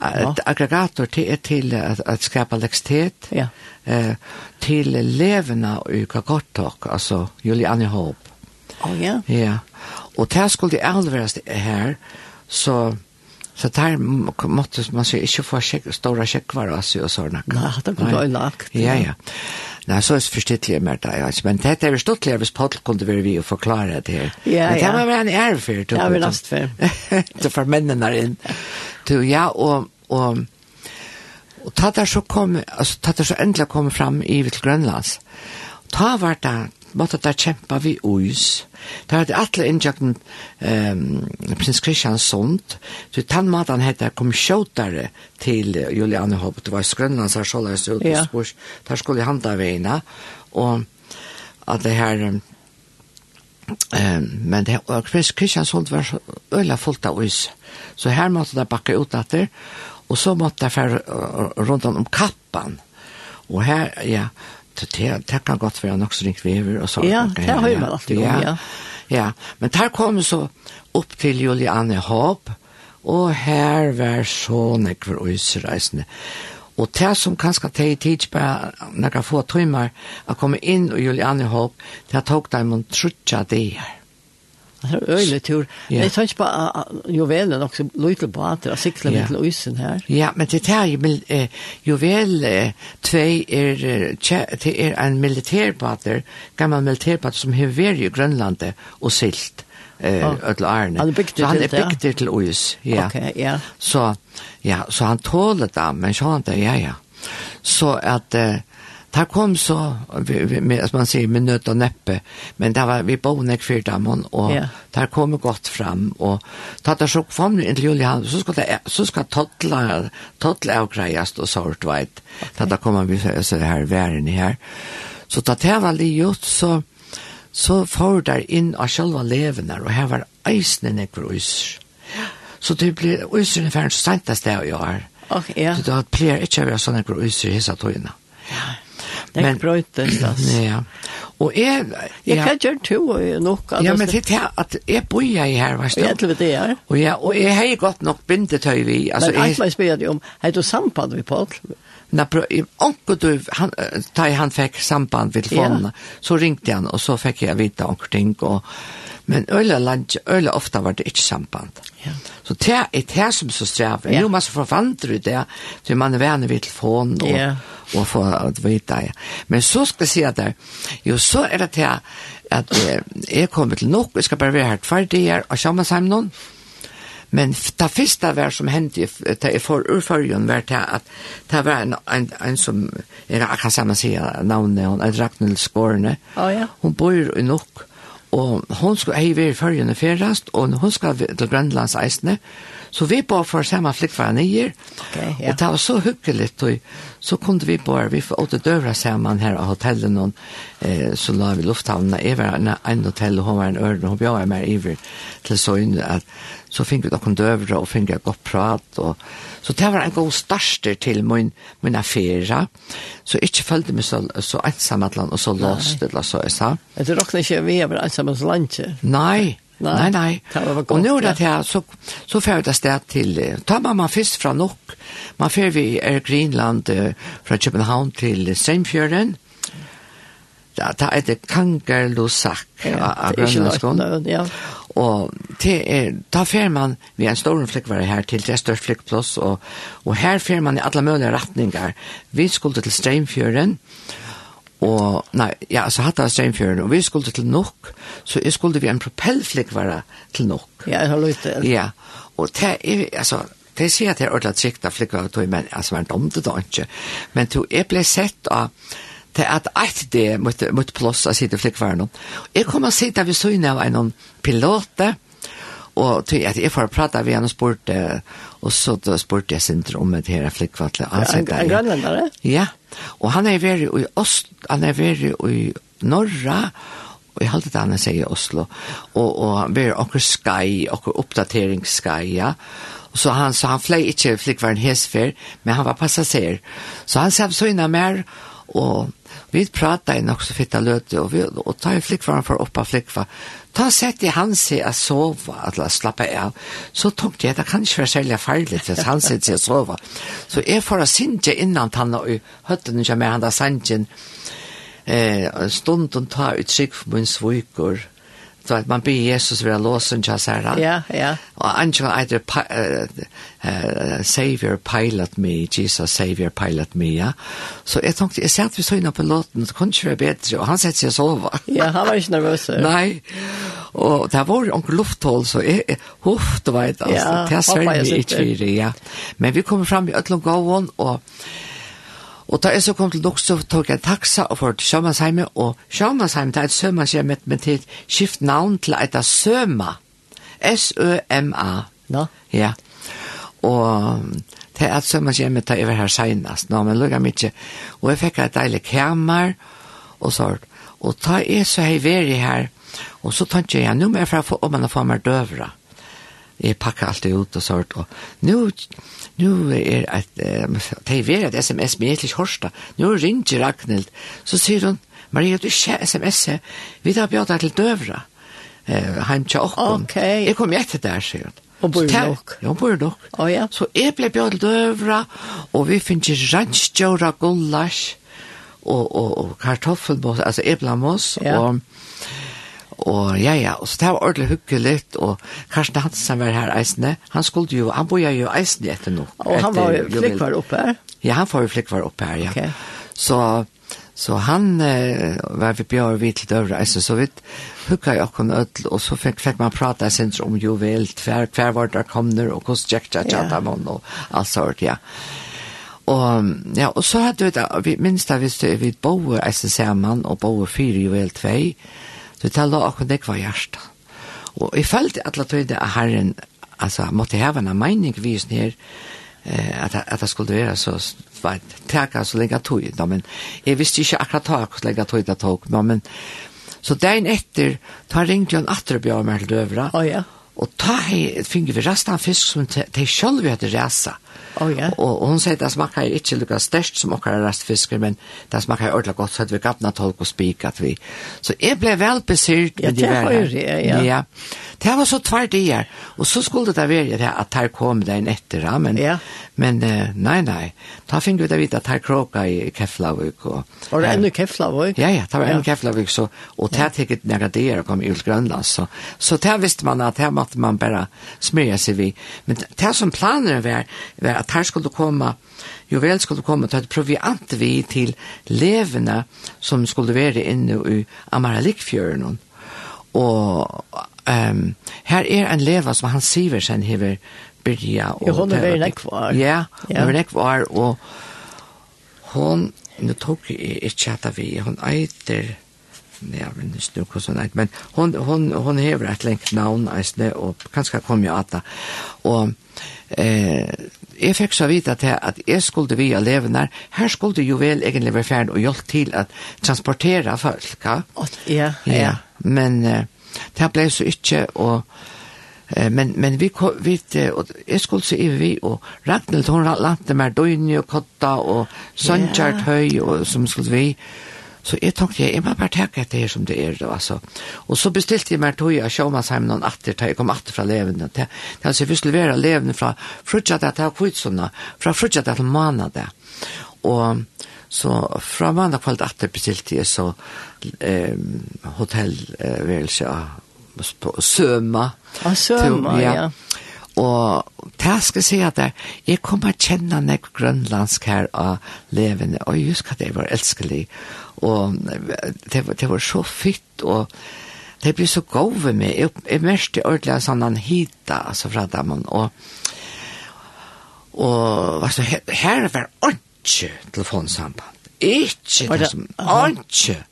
et aggregator till till att, att skapa elektricitet ja. eh till levende och kakortok alltså Julianne Hope. Oh ja. Ja. Og det skulle det alverast her, så Så der måtte man sig ikke få sjek, store sjekkvar av seg og sånne. Nei, det kunne jo lagt. Ja, ja. Nei, så er det forståelig mer det, ja. Men det er forståelig hvis Paul kunne være vi og forklare det her. Ja, ja. Men det var vel en ære for. Det var vel last for. Det (laughs) var mennene der inn. Du, ja, og, og, og ta der så kom, altså ta der så endelig kom fram i til Grønlands. Ta var det måtte der kjempa vi ois. Der hadde atle innjakten um, prins Kristians sunt, så tann matan hette kom kjåtare til Juliane Hopp, det var skrønnan så sjåleis ut, ja. spurs, der skulle handa veina, og at det her, um, men det, og prins Kristians var var øyla fullt av ois, så her måtte der bakke ut etter, og så måtte der fære rundt om kappan, og her, ja, det, det kan godt være nok så ringt vever og så. Ja, det har vi vel alltid ja. ja. Ja, men der kom så opp til Juliane Håb, og her var så nekver øysereisende. Og det som kanskje tar i tid bare jeg få tøymer å komme inn og Juliane Håb, det tok dem om trutja det her. Det er øyelig tur. Ja. Jeg tar ikke på uh, juvelen også, løytel på at det er sikler ja. til øysen her. Ja, men det er jo mil, uh, juvel uh, 2 er, det er en militærbater, gammel militærbater som har vært i Grønlandet og silt eh oh. öll arne. Han byggde så han är byggd till, til Ois. Ja. Okej, okay, ja. Så ja, så han tåler det, men så han det ja ja. Så at eh, Det kom så, med, som man säger, med nöd och näppe. Men det var, vi bor nek för och yeah. det kom gott fram. Och ta det så kom det till Julian, så ska det, så ska tottla, tottla avgrejas och sort white. Okay. Det kommer vi så här värden här. Så ta det var livet så så får där in av själva levenar och här var eisne nekvar uisr. Så det blir uisr ungefär en stäntaste av jag är. Och ja. Så det har plejer inte av jag sånne nekvar uisr i hissa. Ja men brøytes altså. (clears throat) Ja. Og jeg... Jeg kan gjøre to og nok. Ja, men det er at jeg bor jeg her, hva stod? Jeg tror det er. Og ja, og jeg har godt nok bindetøy vi. Altså, men alt jeg spør deg om, har du samband vi på? Nei, onker du, han, da han fikk samband ved telefonen, ja. så ringte han, og så fikk jeg vite onker ting, og Men øyla land, øyla ofta var det ikke samband. Ja. Så det er det som så strever. Ja. Jo, man så forvandrer det, så man er venner ved telefonen og, ja. og få at vite det. Men så skal jeg si at det, jo, så er det det at eh, jeg kommer til nok, jeg skal bare være her tverdig her, og sammen sammen noen. Men det første var som hendte da jeg får urførgen var det at det var en, en, en som, jeg kan sammen si navnet, hun er Ragnhild Skårene. Oh, ja. Hun bor i nok, og hon skulle ei være følgende ferast, og hon skal til Grønlands eisene, så vi bor for samme flikkvare nye, okay, ja. og det var så hyggelig, og så kom vi bare, vi åtte døra sammen her av hotellet, og eh, så la vi lufthavnene, jeg var en, en hotell, og hun var en ørne, og hun bjør meg iver til søgne, at så fikk vi noen døvre og fikk jeg godt prat. Og, så det var en god starster til min, min affære. Så ikke følte meg så, så ensam et land, og så låst det, så jeg sa. Jeg tror nok ikke vi er ensam et land, ikke? Nei, Nei, nei. nei. Og nå er det her, så, så får jeg det sted til, ta man først fra nok, man får vi er Greenland fra København til Strømfjøren, da, da er det Kangerlosak ja, av Grønlandskån. Ja. Og til, er, da fer man, vi er en stor flikkvare her til, det er størst flikkplass, og, og her fer man i alle mulige retninger. Vi skulle til Streimfjøren, og, nei, ja, altså hatt av Streimfjøren, og vi skulle til Nok, så jeg skulle vi en propellflikkvare til Nok. Ja, jeg har lyst til. Ja, og det er, altså, det sier at det er ordentlig trygt av flikkvare, men altså, man domte det ikke. Men to, jeg ble sett av, til at eit det mot, mot plås av sitte flikkvaren. Jeg kom og sitte ved søgne av en pilote, og til at jeg får prata ved han og spurte, og så spurte jeg Sindre om det her flikkvatlet. Han ja, en, en grønlandare? Ja, og han er veri i Ost, han er veri i Norra, og jeg halte det han sier i Oslo, og, og veri okker skai, okker oppdateringsskai, ja, Så han så han flög inte flickvärn hesfer, men han var passager. Så han sa så innan mer och vi pratade nog så fitta löte och, vi, och ta en flickvara för uppa flickva. Ta sett i han sig att sova, att slappa av. Så tänkte jag, det kan inte vara särskilt farligt att han sig att sova. Så jag får att synge innan han och hötten inte med han där sangen. Eh, stunden tar ut sig för min svojkor Så att man ber Jesus vara låsen till oss här. Ja, ja. Och Angela either uh, Savior Pilot Me, Jesus Savior Pilot Me, ja. Så jag tänkte, jag ser att vi såg innan på låten, så kunde det bättre. Och han sätter sig och sova. (laughs) ja, han var inte nervös. Nej. Och det var en lufthåll, så jag hoppade, vet alltså. Ja, det är Sverige i Tyri, ja. Men vi kommer fram i Ötlund Gåvån och Og da jeg så kom til Lux, så tok jeg en taxa og for til Sjømannsheim, og Sjømannsheim, det er et sømannshjem men til skift navn til et av Søma. S-Ø-M-A. No? Ja. Og det er et sømannshjem det er her senest, nå, men lukket mye. Og jeg fikk et deilig kammer, og så, Og da jeg så hei veri her, og så tenkte jeg, nå må jeg få om man får meg døvra. Jeg pakker alt ut og sånt, og nå nu er et, det er ved et sms med Etlich Horsta, nu ringer Ragnhild, så sier hun, Maria, du ikke sms, vi tar bjørn til døvra, heim til åkken. Okay. Jeg kom etter der, sier hun. Og bor nok. Ja, bor nok. Å ja. Så jeg ble bjørn til døvra, og vi finner ranskjøra gulasj, og, og, og kartoffelmos, altså eblamos, ja. og Og ja, ja, og så det var ordentlig hyggelig, og Karsten Hansen var her eisende. Han skulle jo, han bor jo eisende etter nå. Og han var jo flikkvar oppe her? Ja, han var jo flikkvar oppe her, ja. Okay. Så, så han eh, var vi bjør vidt til døvre eisende, så vi hukka jo okkur ødel, og så fikk, fikk man prata sin om jo vel, hver, hver var der kommer, og hvordan tjekk Jack Jack Jack Jack og alt sånt, ja. Og, ja, og så hadde vi, minst da vi, vi bor eisene sammen, og bor fire jo vel tvei, Så det la akkurat det var hjärsta. Og jeg følte at la tøyde at herren, altså, måtte heve en mening vis her eh, at, at det skulle være så, vet, teka så lenge tøy, da, men jeg visste ikke akkurat tak så lenge tøy det tok, da, men, så dagen etter, da ringte jeg en atrebjør med til døvra, oh, ja. og da finner vi resten av fisk som de selv hadde resa, Oh, yeah. Og, og hun sier det smaker ikke lukket størst som okker restfisker, men det smaker ordentlig godt, så at vi gabna tolk og spik at vi. Så jeg ble vel besyrt med ja, det var det, ja. ja. Det var så tvær dier, og så skulle det være det at her kom det en etter, men, ja. men nei, nei, da fikk vi det vidt at her kråka i Keflavik. Og, var det enda Keflavik? Ja, ja, det var enda ja. Keflavik, så, og det har tikket nære dier kom i Grønland, så, så det visste man at her måtte man bare smyre seg vi. Men det som planer var, var at her skulle komme, jo vel skulle komme til et proviant vi til levende som skulle være inne i Amaralikfjøren. Og um, her er en leva som han Siversen hever byrja. Og, jo, hun er veldig nekvar. Ja, hun er nekvar, og hun, nå tok jeg ikke at vi, hun eiter ja, men det stod ikke sånn, men hon, hon, hon hever et lengt navn, eisne, og kanskje kom jo at det. Og eh, jeg fikk så vite til at jeg skulle via levende, her skulle jo vel egentlig være ferdig og hjelpe til at transportera folk, ja? Ja, ja. ja. Men eh, det ble så ikke, og men men vi vi och jeg skulle se vi och Ragnhild hun lante mer døgn och kotta och sanchart höj och som skulle vi Så jeg tenkte, jeg må bare tenke etter her som det er, det var så. Og så bestilte jeg meg tog av Sjåmannsheimen noen atter, da jeg kom atter fra levende. Det er altså, vi skulle være levende fra frutja det til kvitsene, fra frutja det til manet det. Og så fra manet kvalt atter bestilte jeg så eh, hotellværelse eh, på Søma. Ja, Søma, ja. ja. Og det skal jeg si at jeg, jeg kommer til å kjenne nek grønlandsk her av levende, og jeg husker at jeg var elskelig. Og og det, det var så fitt, og det ble så gov med meg. Jeg, jeg mørkte ordentlig av sånn han hita, altså fra damen, og og altså, her, her var ikke telefonsamband. Ikke, det det som, ikke.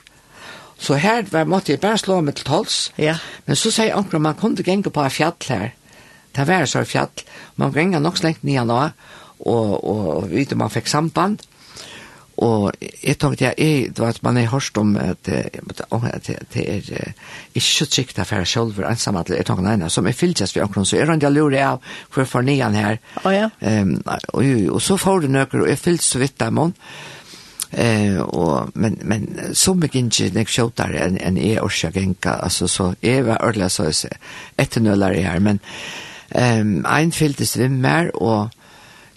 Så her var, måtte jeg bare slå meg til tals. Ja. Men så sier jeg man kunne genge på en fjall her. Det var så fjall. Man genge nok slengt nye nå, og, og, og videre man fikk samband. Og jeg tar med det, jeg, du vet, man har hørt om at det er ikke trygt å fære selv for ensam at jeg tok med ene, som er fylltjest ved omkring, så er det jeg lurer av hvor jeg får nian her. Oh, ja. um, og, og så får du nøkker, og jeg fyllt så vidt dem om, Eh och men men så mycket inte när skjuter en en är och jag gänka alltså så är var ordla så är ett nullar här men ehm um, ein fylltes vimmer och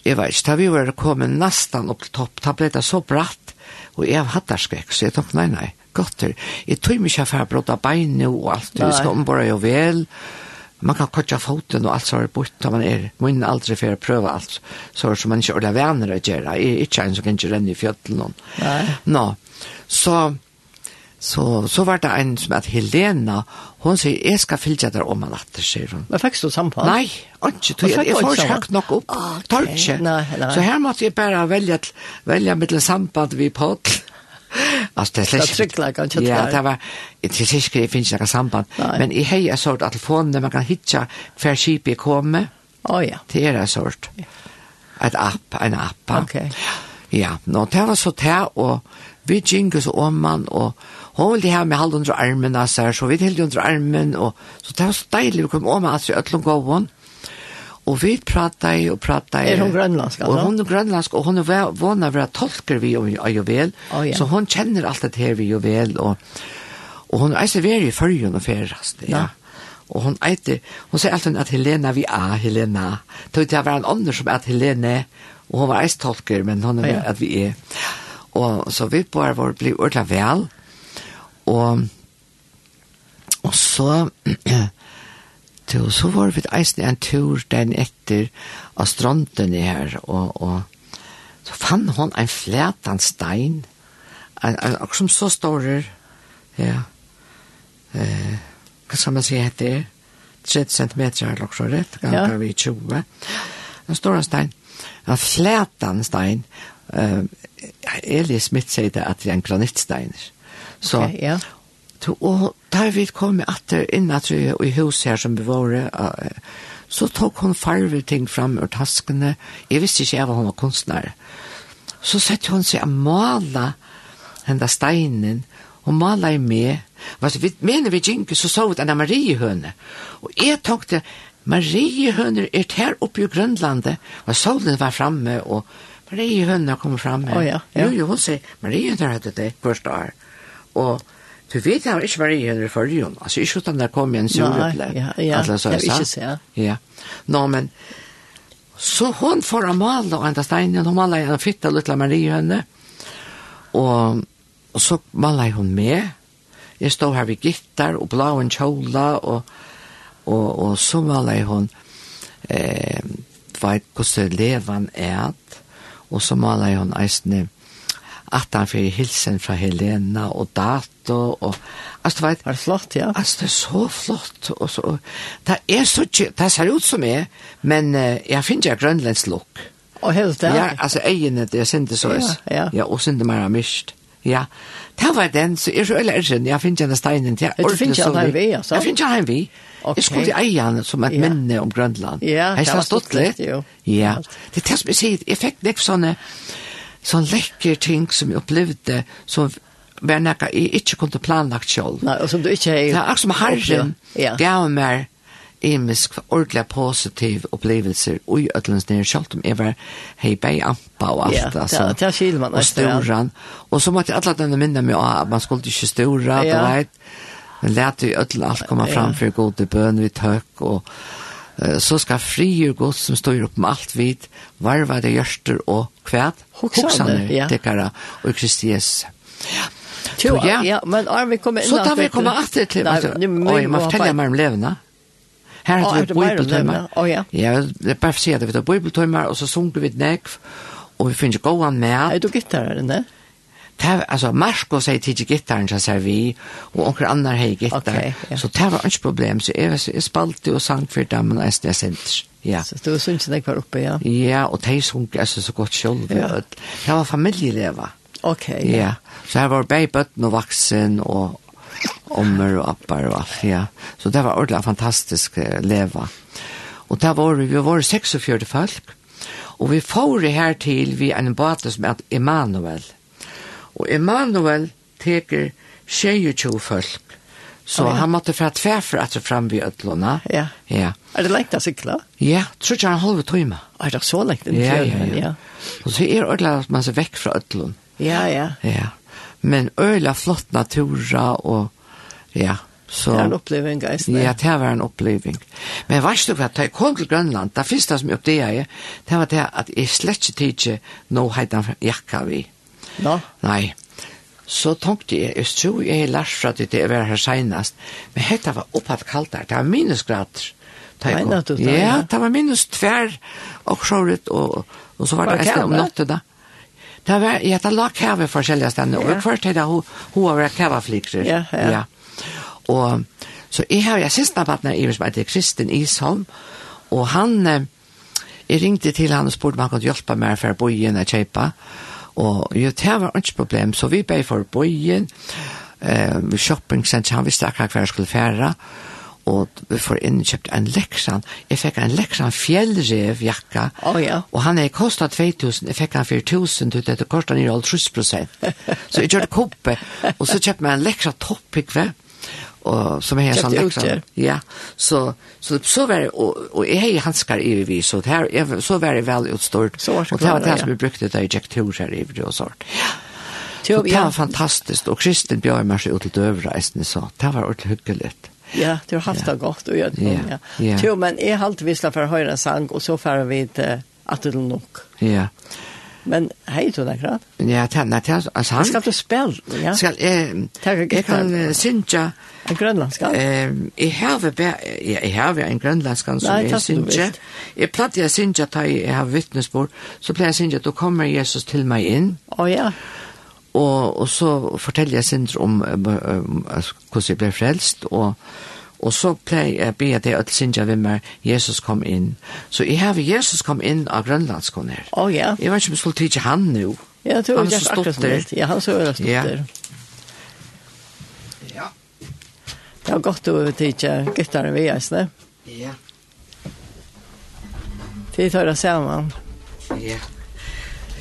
jeg vet ikke, da vi var kommet nesten opp til topp, da ble det så bratt, og jeg hadde der skrekk, så jeg tok, nei, nei, godt her. Jeg tog meg ikke for å bråte beinet og alt, vi skal ombore jo vel, man kan kotja foten og alt så er bort, da man er, man er aldri for å prøve alt, så er det som man ikke ordentlig venner å gjøre, jeg er ikke en som kan ikke renne i fjøtlen. Nei. Nå, så Så, så var det en som heter Helena, hon sier, jeg skal fylle deg om en natt, sier hun. Men fikk du samtale? Nei, ikke, tog, jeg, jeg får ikke høyt nok opp, okay. tar ikke. Nei, nei. Så her måtte jeg bare velge, velge mitt samband vi på. (laughs) Altså, det er släck. Det kan inte. Ja, det var det är släck det finns några samband. Men i hej är sort att telefonen man kan hitta för skip i komme. Oh ja. Det er det sort. Et app, en app. Okej. Okay. Ja, nå, det var så det, og vi gikk så om man och Hon ville ha med halv under armen, altså, så vi hilde under armen, og så det var så deilig, vi kom om at i Øtlund gåvån, og vi pratet og pratet. Er hun grønlandsk, altså? Og hun er grønlandsk, og hun er vana vera tolker vi om Jovel, oh, ja. så hun kjenner alt det her vi Jovel, og, og hun er serverer i følgen og ferast, ja. ja. Og hun eiter, hun sier alltid at Helena vi er Helena. Det var en ånder som er Helene, og hun var eistolker, men hun er ja. at vi er. Og så vi bare var bli ordentlig vel, Og, og så, (clears throat) til, så var vi eisen en tur den etter av stranden her, og, og så fann hon en flætan stein, en, en, en, som så står ja, eh, hva skal man si heter, 30 centimeter eller noe rett, ganger ja. vi 20. En stor stein, en flætan stein, uh, Eli Smith sier det at det er en granittsteiner. Så, okay, ja. To, og da vi kom atter inn at vi i hus her som vi var, så tok hun farve ting fram ur taskene. Jeg visste ikke jeg var hun var kunstner. Så sette hun seg og mala henne steinen, og male i meg. Altså, vi mener vi gjenker, så så vi denne Mariehøne. Og jeg tenkte, Mariehøner er her oppe i Grønlandet, og solen var framme, og Mariehøner kom framme. Oh, ja, ja. Jo, jo, hun sier, Mariehøner hadde det første år. Mm og Du vet han ikke var i henne i forrige, altså ikke utan der kom en sjøreple. Ja, ja, ja, ikke se. Ja, nå, men så hon får han male og enda steinen, hun maler en fitta lilla Marie henne, og, og så maler hun med, jeg stod her ved gitter og blau en kjola, og, og, og så maler hun, eh, veit hvordan levan er, og så maler hun eisne, at han fyrir hilsen fra Helena og Dato og altså du vet var det flott ja altså det er så flott og så det er så det ser ut som jeg men uh, jeg finner jeg grønlands look. og helt det ja altså egene det er sinte så ja, ja. ja og sinte mer mist ja det var den så er så eller er jeg finner den steinen til Du finner den her vi altså jeg finner den her vi Okay. Jeg skulle eie han som et ja. minne om Grønland. Ja, det var stått litt. Ja, det er det som jeg sier. Jeg fikk nekk sånne, sånn lekker ting som jeg opplevde, som var noe jeg ikke kunne planlagt selv. Nei, og som du ikke har... Det er akkurat som herren ja. gav meg imisk ordentlig positiv opplevelser i ødelens nere selv om jeg var hei bei ampa og alt ja, det, altså, det, det man, og storan og så måtte jeg alle denne minne meg at man skulle ikke stora ja. du vet men lærte vi ødel alt komme ja. fram for gode bøn vi tøk og så skal frier godt som står opp med alt vid, varva det gjørster og kvæt, hoksaner, ja. tekkara, og Kristi Jesus. Ja. Så, ja. ja, men har vi kommer inn. Så da vi kommer alltid til, og jeg må fortelle meg om levende. Her hadde vi bibeltøymer. Å ja. Ja, det er bare for å si at vi hadde bibeltøymer, og så sunger vi et nekv, og vi finner gåan med. Er du gitarren, det? Det alltså Marco sier till gittaren så säger vi og onker annar hei gittar. Okay, yeah. Så det var ikke problem så jeg, jeg spalte og sang for dem men det är sent. Ja. Så det var synd att jag var oppe, ja. Ja, och det sjöng alltså så godt selv. Ja. Det var familieleva. Ok, Okay, ja. ja. Så her var bare bøtten og vaksen, og ommer og appar og alt, ja. Så det var ordentligt fantastiskt leva. Og där var vi vi var 46 folk. og vi får det här till vi en bate som heter Emanuel og Emanuel teker 22 folk. Så oh, ja. han måtte fra tverfer etter fram ved Øtlåna. Ja. ja. Er det lengt å sykle? Ja, tror ikke han halve tøyma. Er det så lengt? Ja, ja, ja, Og så er det at man ser vekk fra Øtlån. Ja, ja. Ja. Men øyla flott natura og ja, Så, det er en oppleving, guys. Ja, det var en oppleving. Men vet du hva, da jeg kom til Grønland, det første som jeg oppdaget, det var det at jeg slett ikke tidsi nå heitan jakka vi. No. Nei. Så tenkte jeg, jeg tror jeg er lært fra det jeg var her senest, men dette var opphatt kaldt der, det var minusgrader. Mener du det Ja, det var minus tvær, og så og, og så var det etter om natten da. Det var, ja, det la kæve forskjellige stedene, og først hadde hun, hun var kæveflikker. Ja, ja. ja. Og, så jeg har, jeg siste da i at jeg Kristin Isholm, og han, jeg ringte til han og spurte om han kunne hjelpe meg for å bo i en kjøpe, og Og jo, det var ikke problem, så vi ble for bøyen, eh, shopping center, han visste akkurat hva jeg skulle fære, og vi får inn og kjøpt en leksan. Jeg fikk en leksan fjellrev jakka. Oh, ja. Og han er kostet 2000, jeg fikk han 4000, du vet, det kostet 9,5 prosent. Så (laughs) jeg kjørte koppe, og så kjøpte jeg en leksan toppikve og som är sån läxa. Ja. Så så så var det og, og jeg har handskar i vi så det her, jeg, så var det veldig utstort. Så var det Og det var det som vi brukte da jeg gikk tur her i vi og sånt. Ja. Jo, det var fantastisk, og Kristin bjør meg seg ut till övre resten så det var ordentlig hyggelig. Ja, du har haft det godt, og och jag ja. ja. Jo, men jeg har alltid visst for å høre en sang og så får vi til at det er nok. Ja. Men hei du där grad. Ja, det er alltså han skal du spille? ja. Ska eh jeg kan uh, synge... en grønlandsk grönländska. Eh jeg har jag har en grönländska som är synja. Jeg platt jag synja ta jeg har vittnesbord, så pleier jeg jag at då kommer Jesus till mig in. Åh ja. Og, og så forteller jeg Sindre om, om, om hvordan jeg ble frelst, og, Og så pleier jeg be at jeg at synes jeg meg Jesus kom inn. Så jeg har Jesus kom inn av grønlandskåner. Å oh, ja. Jeg vet ikke om jeg skulle tidsi han nå. Ja, det var just akkurat som Ja, han så er stått ja. der. Ja. Det var godt å tidsi gutterne vi er snø. Ja. Det tar det sammen. Ja.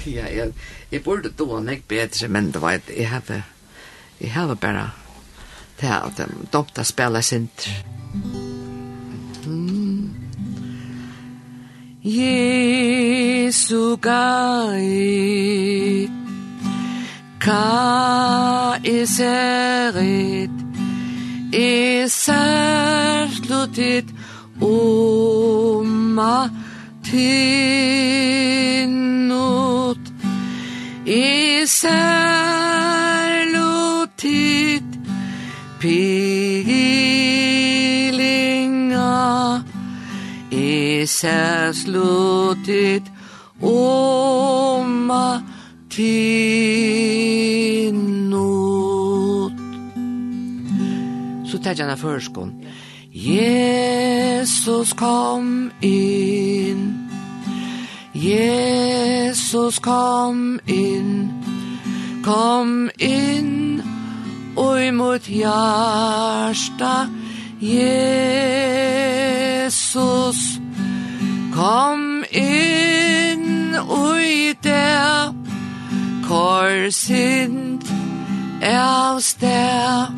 Ja, jeg, jeg burde då nek bedre, men det var et, jeg hadde, jeg hadde bare til at de domte å spille. Mm. Jesu gai Ka iserit Isert lutit Oma tinnut Isert ei særslutit oma tinnot. Så tar jeg henne førskån. Jesus kom inn Jesus kom inn Kom inn og mot hjärsta Jesus Kom inn ui der Kor sind er der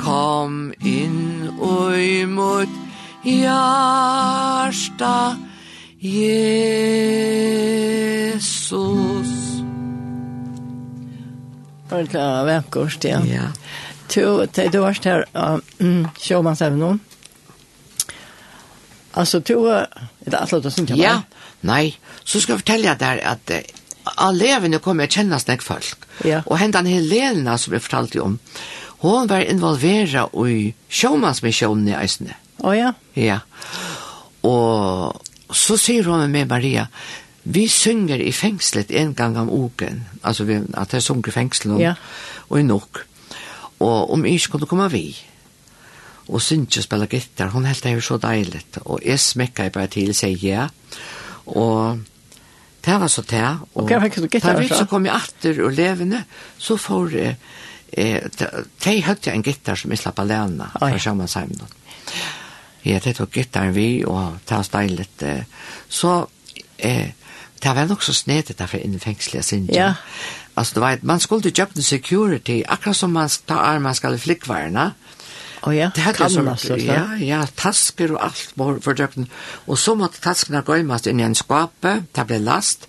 Kom inn ui mot Jarsta Jesus Det var vekkert, ja. Ja. Du, du varst her, uh, mm, sjåmannsevnen. Altså, du var Er det alt det som kommer? Ja, nei. Så skal jeg fortelle deg at av levende kommer jeg kjenne snakk folk. Ja. Og hentan Helena som jeg fortalte om, hun var involvera i sjåmannsmissionen i Øysene. Å oh, ja? Ja. Og så sier hun med Maria, vi synger i fengslet en gang om uken, altså vi, at jeg synger i fengslet, og, ja. og i nok, og om jeg ikke kunne komme vi. Ja og synte spille gitar. Hun helt det jo så deilig. Og jeg smekket bare til, sier ja. Og det var så det. Og hva fikk du gitar? Da vi så kom jeg atter og levende, så får jeg eh de, hade en gitarr som jeg slapp alena för fra samman. Ja, det tog gitarren vi og det var ta Eh, Så eh det var nok så snedet derfor innen in fängsliga synd. Ja. Altså, det var man skulle ju jobba security, akkurat som man tar armar ska flickvarna. Oh ja, det kan man altså. Ja, ja, tasker og alt var fordøkken. Og så måtte taskene gå imast inn i en skape, det ble last.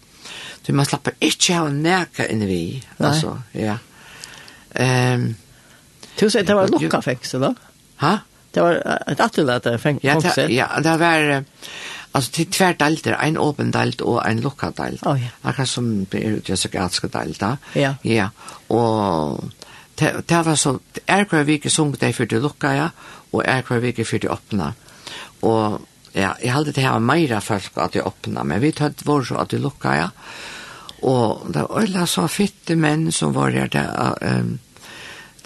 Så man slapper ikke av næka inn vi. Altså, ja. Um, du sier det var lukka fengsel da? Ha? Det var et atterlete fengsel? Ja, det var... Alltså till tvärt delter, en öppen delt och en lockad delt. Oh, ja. Akkurat som det är ju så gatska delt. Ja. Ja. Och det det var så, er hver vike sung det for det lukka, ja, og er hver vike for det åpna. Og ja, jeg hadde det her meira folk at det åpna, men vi tatt vår så at det lukka, ja. Og det var alle så fitte menn som var her, det, um,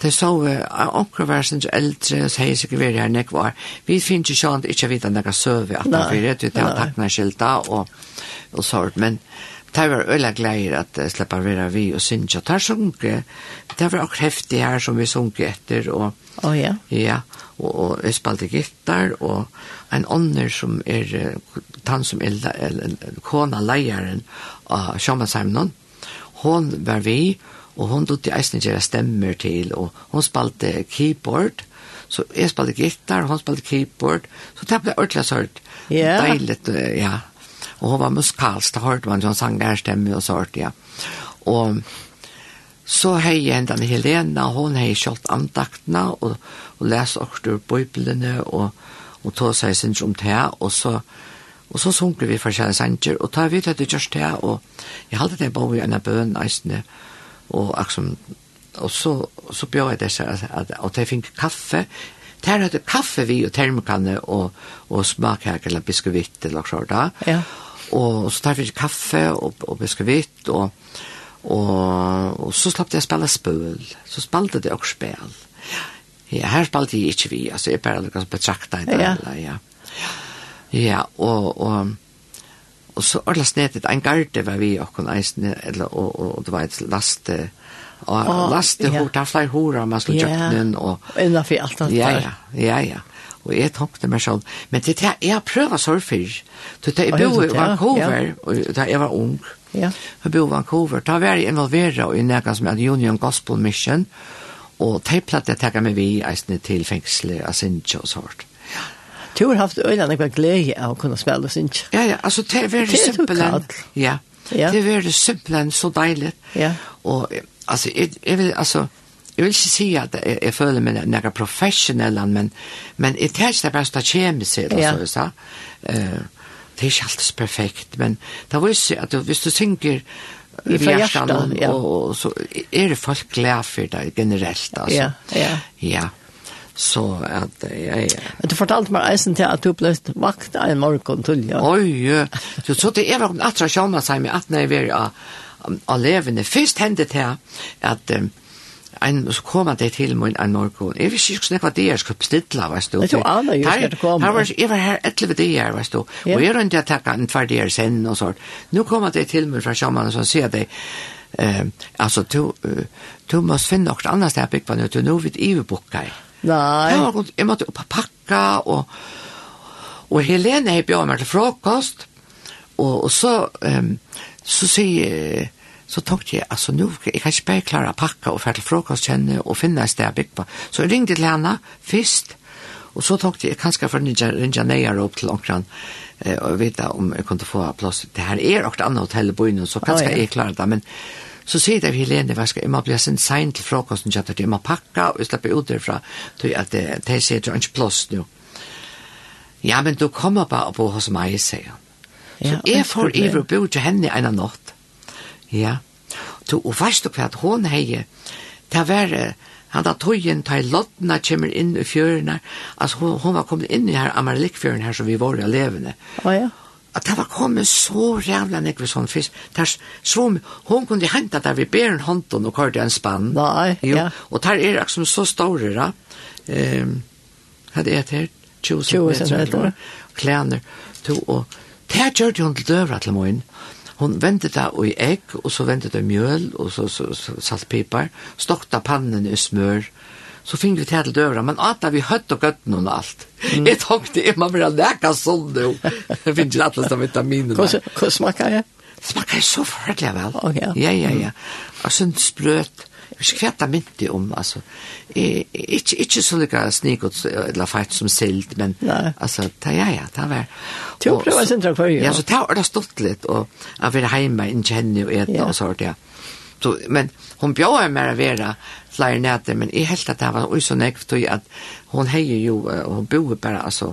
det så omkring var sin eldre, og sier sikkert vi her nek var. Vi finner ikke sånn at ikke vi vet at det er søve, at det er det, det er takkna skilta og, og sånt, men... Uh, det var øyla gleier at uh, slippa vera vi og synja. Det var sunke, det var akkur heftig her som vi sunke etter, og oh, ja. ja og, og jeg spalte gittar, og en ånder som er, han som er, eller kona leieren av Sjamansheimnon, hon var vi, og hon dotte eisen gjøre stemmer til, og hon spalte keyboard, så jeg spalte gittar, hon spalte keyboard, så det ble ordentlig sørt. Yeah. Deilig, ja. Og hun var musikalsk, da hørte man sånn sang nærstemme og så hørte. Og så hei hendene Helena, hun hei kjølt andaktene og, og les også bøyblene og, og tog seg sin om det og så Og så sunker vi forskjellige sanger, og tar vidt til det gjørs det, og jeg halte det bare i en av bøen, eisene, og aksom, og så, så bjør jeg seg at, og jeg fikk kaffe, der hadde kaffe vi og termokanne og, og smakhek eller biskuvitt eller noe sånt. Ja og så tar vi kaffe og, og biskvitt, og, og, og så slapp jeg spille spøl, så spalte det også spøl. Ja, her spalte jeg ikke vi, altså jeg bare liksom betrakta i det, ja. Eller, ja. Ja, og, og, og så ordla snedet en garde var vi og kunne eisne, eller, og, og, og det var et laste, og oh, laste ja. hår, det var flere hår, og man skulle ja. kjøkken, den, og... Innenfor alt det Ja, der. ja, ja, ja. Og jeg tenkte meg selv, men det er jeg prøver surfer. Det er jeg bor i Vancouver, og da jeg var ung. Ja. Jeg bor i Vancouver. Da var jeg involveret i noe som heter Union Gospel Mission, og de platt jeg tenker meg vi eisene til fengsler av Sinja og sånt. Du har haft øynene jeg glede av å kunne spille Sinja. Ja, ja, altså det er veldig simpelt. Ja, det er veldig simpelt, så deilig. Ja. Og altså, jeg, jeg vil, altså, jeg vil ikke si at jeg, jeg føler meg nega professionell, men, men jeg tar ikke det beste kjemisk, ja. så jeg sa. Uh, det er ikke alltid perfekt, men det var jo at hvis du synker i hjertan, ja. og, og, så er det folk glad for det generelt, altså. Ja, ja. Ja, så at ja, ja. Men du fortalte meg eisen til at du ble vakt en morgen til, ja. Oi, ja. Du så det var en atra sjåna seg med at når jeg var av levende. Først hendte det at um, en så kom det til min en morgon. Jeg visste ikke hvordan det var skulle bestille, vet du. Det var alle just det kom. Her var, jeg var her 11 dager, vet du. Og jeg rundt jeg takket en tvær dager sen og sånt. Nå kom det til meg fra sjamanen som sier det, eh, altså, du, du måste finne noe annet sted bygge på nå, du nå vidt ivebukker. Nei. Jeg måtte opp og pakke, og, og Helene har bjørnet meg til frokost, og, og så, um, så sier så tok jeg, altså nå, jeg kan ikke bare klare å pakke og fære til frokostkjenne og finne et sted å bygge på. Så jeg ringte til henne først, og så tok jeg, jeg kan skal få ringe ringe nøyere opp til omkring, eh, og vite om jeg kunne få plass. Det her er også et annet hotell i byen, så kanskje oh, ja. jeg klare det, men så sier det vi Helene, hva skal jeg må bli sin sein til frokosten, jeg tar må pakke, og slippe ut derfra, til at det, det sier det er ikke plass nå. Ja, men du kommer bare på hos meg, sier han. Så ja, jeg får iver og bo til henne en av natt, Ja. Du, og veist du hva at hon hei, det var han da tøyen tar lottene kommer inn i fjørene, altså hon, hon var kommet inn i her Amarlikfjøren her som vi var i levende. Å oh, ja. At det var kommet så rævla nekve sånn fisk. Der så, hon kunne hente der vi ber en hånden og kørte en spann. Nei, jo, ja. Og der er liksom så store da. Um, hva er det her, 20 meter. 20 meter. Klæner. To, og det gjør det hun til døvra til morgen. Hon vendte det i egg, og så vendte det mjøl, og så, så, så saltpipar, stokta pannen i smør, så fikk vi til døvra, men at vi høtt og gøtten og alt. Mm. Jeg tenkte, jeg må bare leka sånn nå. (laughs) Jeg finner ikke alle som vitaminer. Hvordan smaker jeg? Smaker jeg så forfølgelig vel. Oh, ja. ja, ja, ja. Og sånn sprøt ikke hva det mynte om, altså. E, ikke, ikke så lykke snikot eller feit som silt, men Nei. altså, ta ja, ja, det var. Du prøver å sindra hver, ja. Ja, så det har det stått litt, og jeg vil hjemme, ikke henne og etter ja. og sånt, ja. Så, men hon bjöd mer å være flere nætter, men jeg helt at det var også nekv tog att hon hejer ju, og hun bor bare, altså,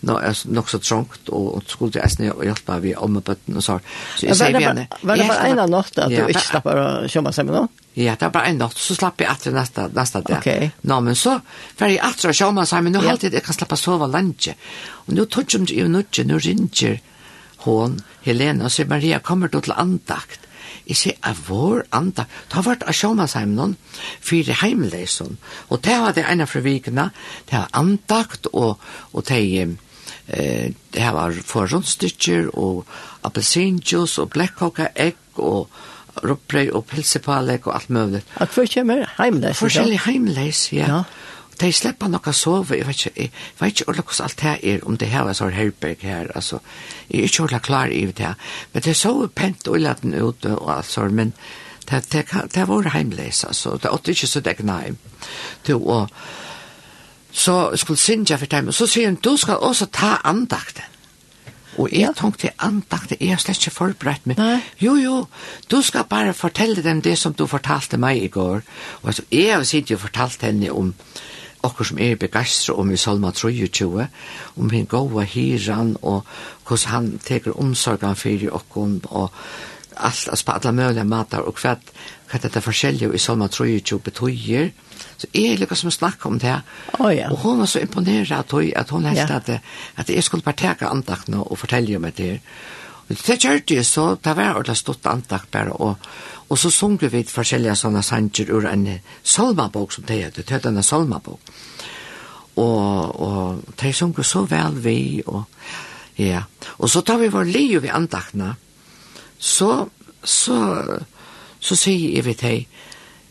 no, nok så trångt og och skulle til Esne og hjelpe vid om och bötten och så. Så sier säger vi henne. Var det bare bara av natt att du inte slapper å kjømme seg med noe? Ja, det var bare en natt, så slapp jeg etter neste, neste dag. Okay. Nå, men så, for jeg etter å sjå meg, sa men nå helt tid, jeg kan slappe å sove lenge. Og nå tog jeg jo nødje, nå ringer hon, Helena, og sier, Maria, kommer du til andakt? Jeg sier, er vår andakt? Det har vært av sjå meg sammen noen, fire heimleisen. Og det var det ene fra vikene, det var andakt, og, og det eh det var forrundstykker og appelsinjuice og blackhawk egg og råbrøy og pilsepalek og alt mulig. Og hvor kommer heimleis? Forskjellig heimleis, ja. ja. Og de slipper noe sove, jeg vet ikke, jeg vet ikke hvordan alt det er, om det her er sånn herberg her, altså, jeg er ikke ordentlig klar i det her. Men det så pent og laden ute og alt sånn, men det, det, det var heimleis, altså, det er ikke så det nei. Du, og var, så skulle synja for dem, og så sier hun, du skal også ta andakten. Og jeg ja. tenkte andakt, jeg har slett ikke forberedt meg. Nei. Jo, jo, du skal bare fortelle dem det som du fortalte meg i går. Og altså, jeg har sitt jo fortalt henne om okkur som er begeistra om i Salma 23, om hinn gåa hiran og hvordan han teker omsorgan fyrir okkur og alt, altså på alle mulige matar og hva hva dette forskjellige i Salma 23 betyr. hva Så jeg er lykket som snakket om det. Oh, ja. Og hun var så imponeret at hun, at hun helst ja. at, at jeg skulle bare teke andaktene og fortelle om det her. Og det kjørte jeg så, det var ordentlig stått andakt bare, og, og så sung vi forskjellige sånne sanger ur en salmabok som det heter, det heter en salmabok. Og, og de sung så vel vi, og ja. Og så tar vi vår liv i andaktene, så, så, så, så sier jeg vi til,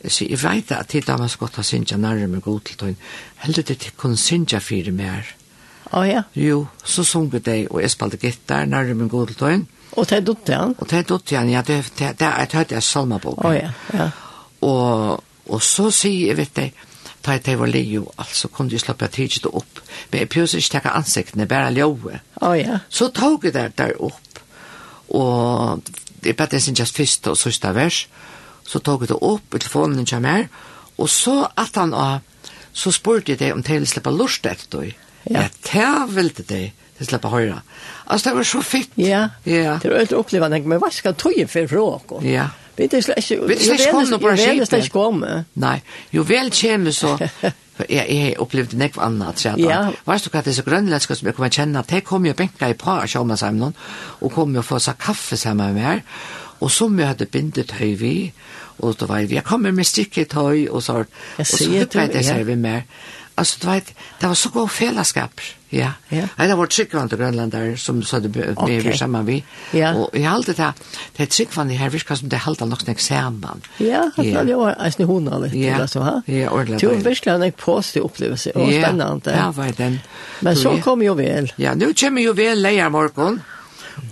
Så jeg vet at det er godt å synge nærmere med god til tøyen. Heldig det til kun synge fire mer. Å ja? Jo, så sung vi det, og jeg spalte gitter nærmere med god til tøyen. Og det er dutt igjen? Og det er dutt igjen, ja, det, det, det er et høyt jeg salmabok. Å ja, ja. Og, og så sier jeg, vet deg, da jeg teg var lio, altså kunne jeg slappe tidsi det opp. Men jeg pjøs ikke takk ansiktene, bare ljøve. Å ja. Så tog jeg der der opp, og det er bare det som jeg først og sørste vers, og så tog jeg det opp i telefonen til meg, og så at han og så spurte jeg deg om det ville slippe lort etter deg. Ja, det ville det, det slippe høyre. Altså, det var så fitt. Ja, ja. det var et opplevende, men hva skal tog jeg for fra Ja. Vi er ikke, vi er ikke kommet på skipet. Vi er ikke kommet. Nei, jo vel kommer så, for jeg, jeg opplevde nekv annet, sier jeg Ja. Vet du hva, så grønlandske som jeg kommer kjenne, de kom jo benka i par sammen sammen, og kom jo få seg kaffe sammen med meg, og som jeg hadde bindet høy vi, og då var jeg kommer med stycket höj og så og så vet jag det ser vi mer alltså du vet det var så god fellesskap, ja. Ja. Det var tryggvand och grönlandar som så det blev vi sammen vi. Ja. och i allt det det er tryggvand i här visst kanske det halte nok snack sammen. ja det var alltså hon litt, ja. alltså ha? Ja ordentlig. Det var kan jag posta upplevelse och spännande ja vad den. Men så kom jo vel. ja nu kommer ju väl lejer morgon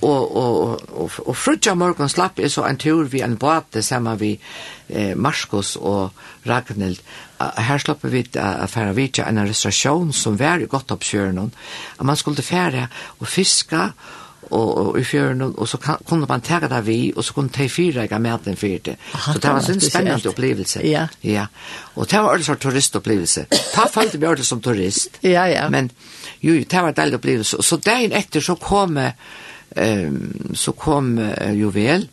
Og, og, og, og frutja morgon slapp er så en tur vi en båte sammen vi eh, Marskos og Ragnhild. Her slapp vi å fære vidtja en restaurasjon som var i godt oppkjøren. Man skulle fære og fiska og, og i fjøren, og så kan, kunne man tage det vi, og så kunne de fyra ikke med den fyrte. Aha, så det var en spennende opplevelse. Ja. ja. Og det var også en turistopplevelse. Da følte vi også som turist. Ja, ja. Men jo, det var en deilig opplevelse. Og Så dagen etter så kom jeg um, så kom uh, Jovel,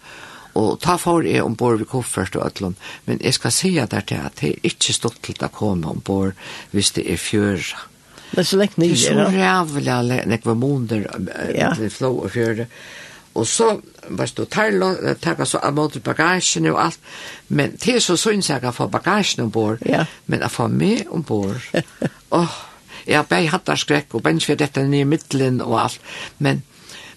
og ta for jeg ombord ved koffert og ætlom, men jeg skal si der til at det er ikke stått til å komme ombord hvis det er fjøra. Det er så lengt nye, da. Det er så rævlig, nekva måneder, ja. det er flå og fjøra. Og så var det tar tar så av mot bagasjen og alt. Men det er så syns jeg å få bagasjen ombord, ja. men å få med ombord. (laughs) Åh, oh, jeg har bare hatt av skrekk og bare for dette nye midtelen og alt. Men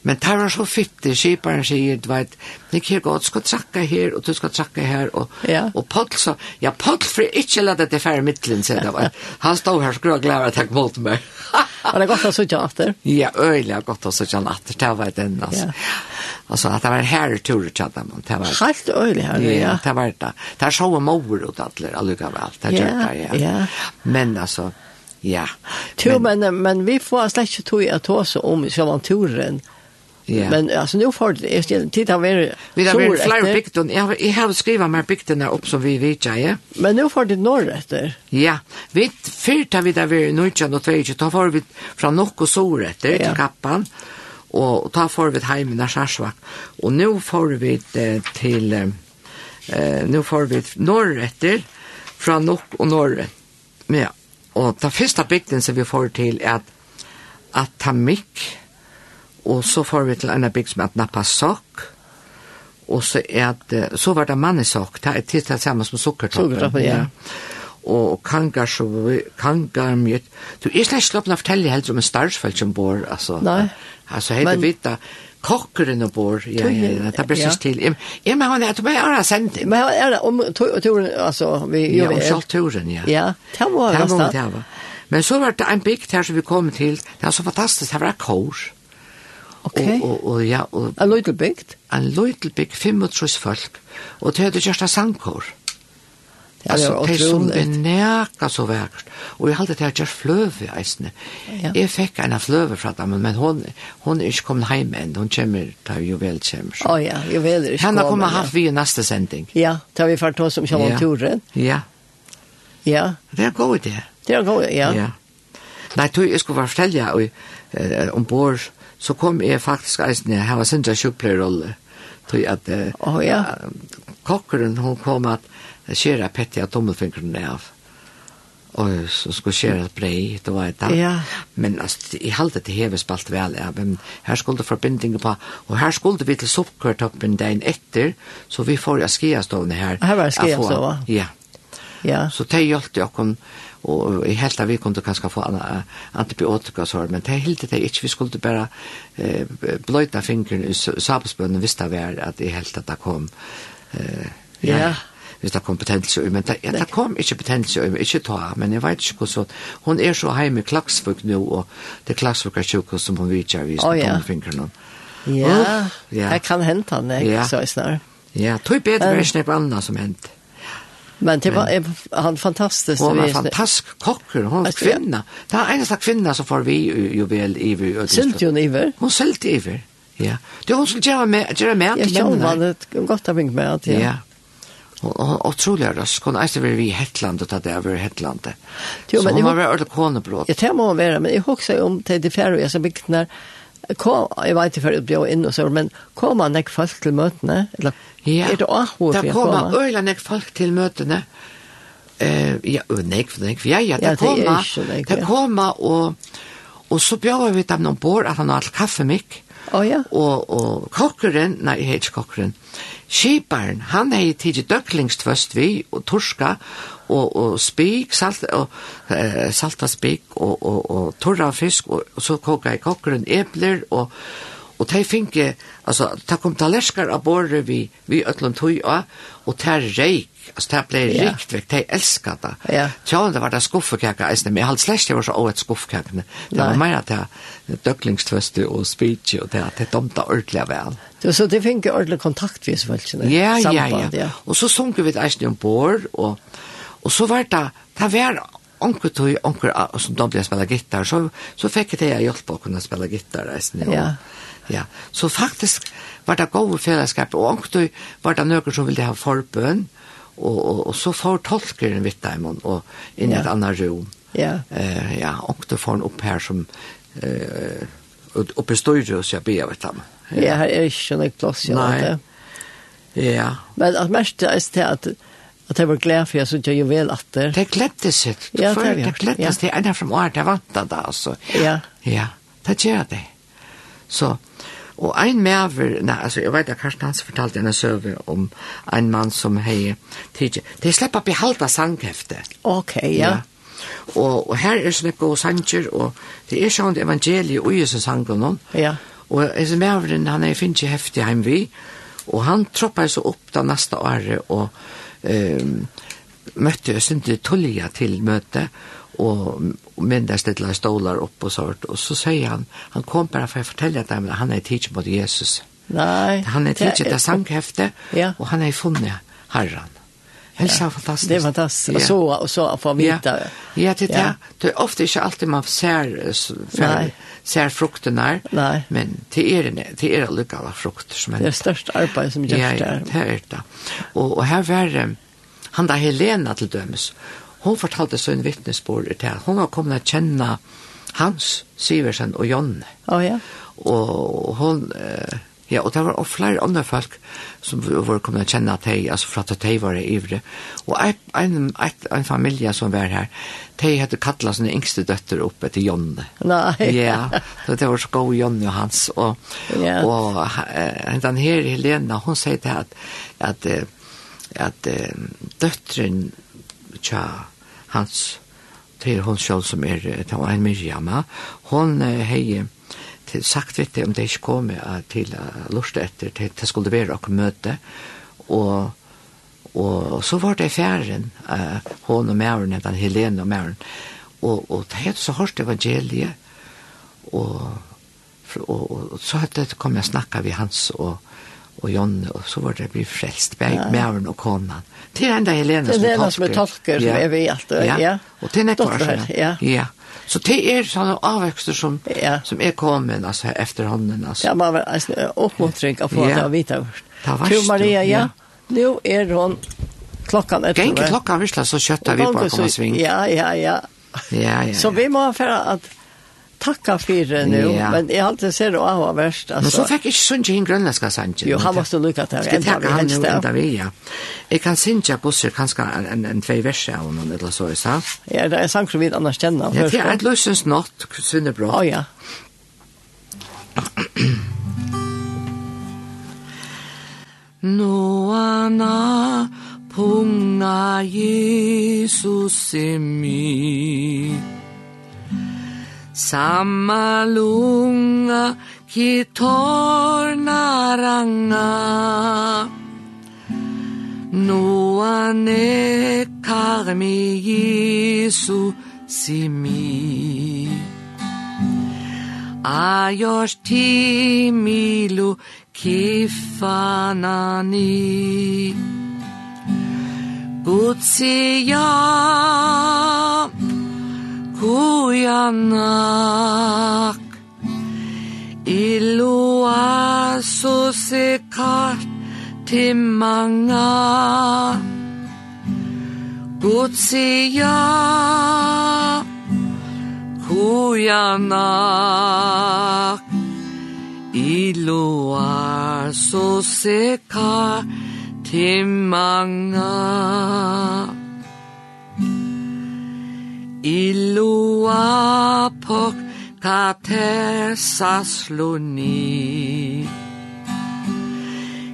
Men tar var så fytte, skiparen sier, du vet, det er godt, du skal trakka her, og du skal trakka her, og, ja. og Paul sa, ja, Paul for ikke la det til færre midtelen, sier det var. Han stod her, skulle ha glede at jeg mot meg. Var det godt å sitte etter. Ja, øyelig godt å sitte natter, det var den, altså. Ja. Altså, at det var en herre tur til dem, det var... Helt øyelig her, ja. Ja, det var det. Det er så mor og alle, allukavalt, det gjør det, ja. ja. Men altså, ja. Jo, men, men, men vi får slett ikke tog at ta oss om sjølvan turen, Yeah. Men alltså nu får det är tid har varit vi har varit flera bikten. Jag har jag har skrivit mer bikten upp som vi vet. Ja. Men nu får det norr efter. Ja. Vi fyrta vi där vi nu inte något vet jag får vi från Nock och Sor efter ja. till Kappan och ta får vi hem när Sarsvak. Och nu får vi till eh nu får vi norr efter från Nock och norr. Ja. Och ta första bikten som vi får till är att att ta mycket Og så får vi til en bygd som at nappa sokk, og så, er det, så var det mannesokk, det er til det samme som sukkertoppen. Sukkertoppen, ja. ja. Og kangar så, kangar mjøtt. Du, jeg slett slåpen å fortelle helt om en starsfelt som bor, altså. Nei. Altså, heter Men... vita, kokkeren og bor, ja, ja, ja, det blir sist til. Ja, men han er, du må gjøre sendt. Men han det om turen, altså, vi gjør det. Ja, om selv turen, ja. Ja, det var det. Det var det, Men så var det en bygd her som vi kom til, det var så fantastisk, det var et kors. Okay. Og, og, og, ja, og, a little bygd? A little bygd, 35 folk. Og det hadde kjørsta sangkår. Ja, altså, det som er nækka så verkt. Og jeg halte til at jeg fløve eisne. Ja. Jeg fikk en av fløve fra dem, men hun, hun er ikke kommet hjem enn. Hun kommer da jo vel kommer. Å oh, ja, vel er ikke kommet. Henne kommer haft vi i neste sending. Ja, da vi fart oss om kjallanturen. Ja. Ja. Det er god idé. Det er god, ja. Ja. Nei, tog jeg skulle bare fortelle om um, bord så kom jeg faktisk eisen jeg, her var sindra sjukpleirolle, tog at oh, ja. kokkeren hun kom at skjera petti av tommelfingrene av, og så skulle skjera et brei, det var et da. Ja. Men altså, jeg halte til heves spalt vel, ja, men her skulle det forbindinger på, og her skulle vi til soppkvartoppen dagen etter, så vi får ja skiastovne her. Her var skiastovne? Ja. Ja. Så det hjelpte jo okken, og i helt av vi kunne kanskje få antibiotika og sånn, men det helt det ikke, vi skulle bare eh, bløyta fingeren i sabelsbønnen hvis det var at i helt at det kom eh, ja, hvis det kom betennelse men det, ja, det kom ikke betennelse i ikke ta, men jeg vet ikke hvordan hun er så heim i Klagsvøk nå og det er Klagsvøk er sjuk som hun vidtjer vi oh, ja. fingeren ja, uh, ja, det kan hente han, ikke ja. så snar Ja, tog bedre versen er på annet som hent. Men det var han fantastisk. Hon var fantastisk kokker, hon var kvinna. Det var eneste kvinna som får vi ju väl iver. Sälte hon iver? Hon sälte iver, ja. Det var hon som gjorde med, gjorde med till männen. Ja, hon var det godt av med, ja. Ja. Och otroligt röst. Hon är väl vi i Hettland och det över Hettland. Jo, men hon var väl ordentligt konebrott. Jag tänkte hon være, men jeg husker om det är det färre och jag så byggt när Kom, jeg vet ikke før jeg ble inn og så, men kom han ikke folk til møtene? Eller, ja, er det også da kom han øyla ikke folk til møtene. Uh, ja, og nek, nek, ja, ja, det kom han. Det kom han, og, og så bjør vi dem noen bor at han har alt kaffe mye. Oh, ja. Og, og kokkeren, nei, jeg heter kokkeren, Kiparen, han hei tidlig døklingstvøst vi, og torska, og, og spik, salt, og, eh, salta spik, og, og, og torra fisk, og, og så koka i kokkeren epler, og, og de finke, altså, de kom talerskar av båret vi, vi ötlund tog av, og de reik, Altså, det ble ja. vekk, de elsket det. Ja. Tja, det var det skuffekaka, eisne, men jeg hadde slett det var så året skuffekaka. Det var mer att jag döklingstvöste og speech og det, det domta ordentligt vel. Det så det fikk ordentlig kontakt vi svälsen. Ja, ja, ja, ja. Og så sång vi ett ärsne ombord og, og så var det, det var onkur tog, onkur som de ble spela gitar, så, så fikk jeg det å hjälp att kunna spela gitar. Alltså, ja. ja. Så faktisk var det gode fellesskap, og onkur tog var det noen som ville ha forbön, og, og, og så får tolker en vitt dem og inn i et annet rom. Ja. Eh, ja, og det får en opp her som eh, oppe i støyre og sier be vet dem. Ja, her er ikke noe plass. Ja, Nei. Det. Ja. Men at mest er det at at jeg var glad for jeg synes jeg jo vel at det. Det gledde det. Ja, det er vi. det. Det glettes det ene fra året jeg vant det da, altså. Ja. Ja, det gjør det. Så, Og ein mever, nei, altså, jeg vet at Karsten Hans fortalte en søve om en mann som hei tidsi. De slipper behalda sanghefte. Ok, ja. ja. Og, og her er sånne gode sanger, og det er sånn evangeliet og Jesus sanger noen. Ja. Og jeg meveren, han er finnes ikke heftig heimvi, og han troppar så opp da neste året, og um, møtte jeg synte tullia til møte, og men där ställde stolar upp och sånt och så säger han han kom bara för att fortälla att han är teacher mot Jesus. Nej. Han är teacher där sankhäfte ja. och han är funnit Herren. Helt så ja. fantastiskt. Det är fantastiskt. Och så och så får vi vita. Ja, ja det är ja. det är ofta inte alltid man ser för ser frukterna. Nej. Men det är det det är lucka frukter som är. Det är störst arbete som görs där. Ja, det är det. Och och här var han där Helena till dömes. Hon fortalte en vittnesbord til at hun har kommet å kjenne Hans Siversen og Jonne. Å oh, ja. Og hon... Eh, Ja, og det var også flere andre folk som var kommet å kjenne til de, altså for at de var ivre. Og en, en, en familie som var her, de hadde kattlet sine yngste døtter opp etter Jonne. Nei. Ja, så det var så god Jonne og hans. Og, ja. og den her Helena, hun sier til at, at, at, at døtteren, tja, hans til hon sjálf som er det var en Miriam hon hei til sagt vitt om det ikke kom til lort etter til det skulle være og møte. Og og så var det færen uh, hon og mæren den Helene og mæren og, og det hadde så hørt evangeliet. Og, og, og, og så hadde det kom å snakka vi hans og og Jonne, og så var det blitt frelst, med ja. Mæren og konan. Til enda Helena som tolker. Til Helena som tolker, ja. som er vi alt, ja. ja. Og til nekvar, sånn. Ja. ja. Så det er sånne avvekster som, ja. som er kommet, altså, efter hånden, altså. Ja, man var altså, oppmuntring av få ja. det å vite. Det var verst. Maria, ja. ja. Nå er hun klokkan etter. Genke klokkan, visst, så kjøttet vi på å komme sving. Ja, ja, ja. Ja, ja, ja. Så vi må for at takka fyrir nu, ja. men jeg alltid ser det av og verst. Altså. Men så fikk jeg ikke synge en grønlandska sannsyn. Jo, han var så lykka til. Skal jeg takke han jo enda vi, ja. Jeg kan synge busser kanskje en, en, en tvei verser av noen, eller så, jeg sa. Ja, det er sang som vi annars kjenner. Ja, det er et løsens natt, svinner bra. Å, oh, ja. Noana punga Jesus i mig Samma lunga ki torna ranga Noa ne karmi Jesu simi Ajos timilu kifanani Gutsi ja anak Ilua susikat til manga. Gutsia Kuyanak Ilua susikat til manga. Ilua pok ta tesasloni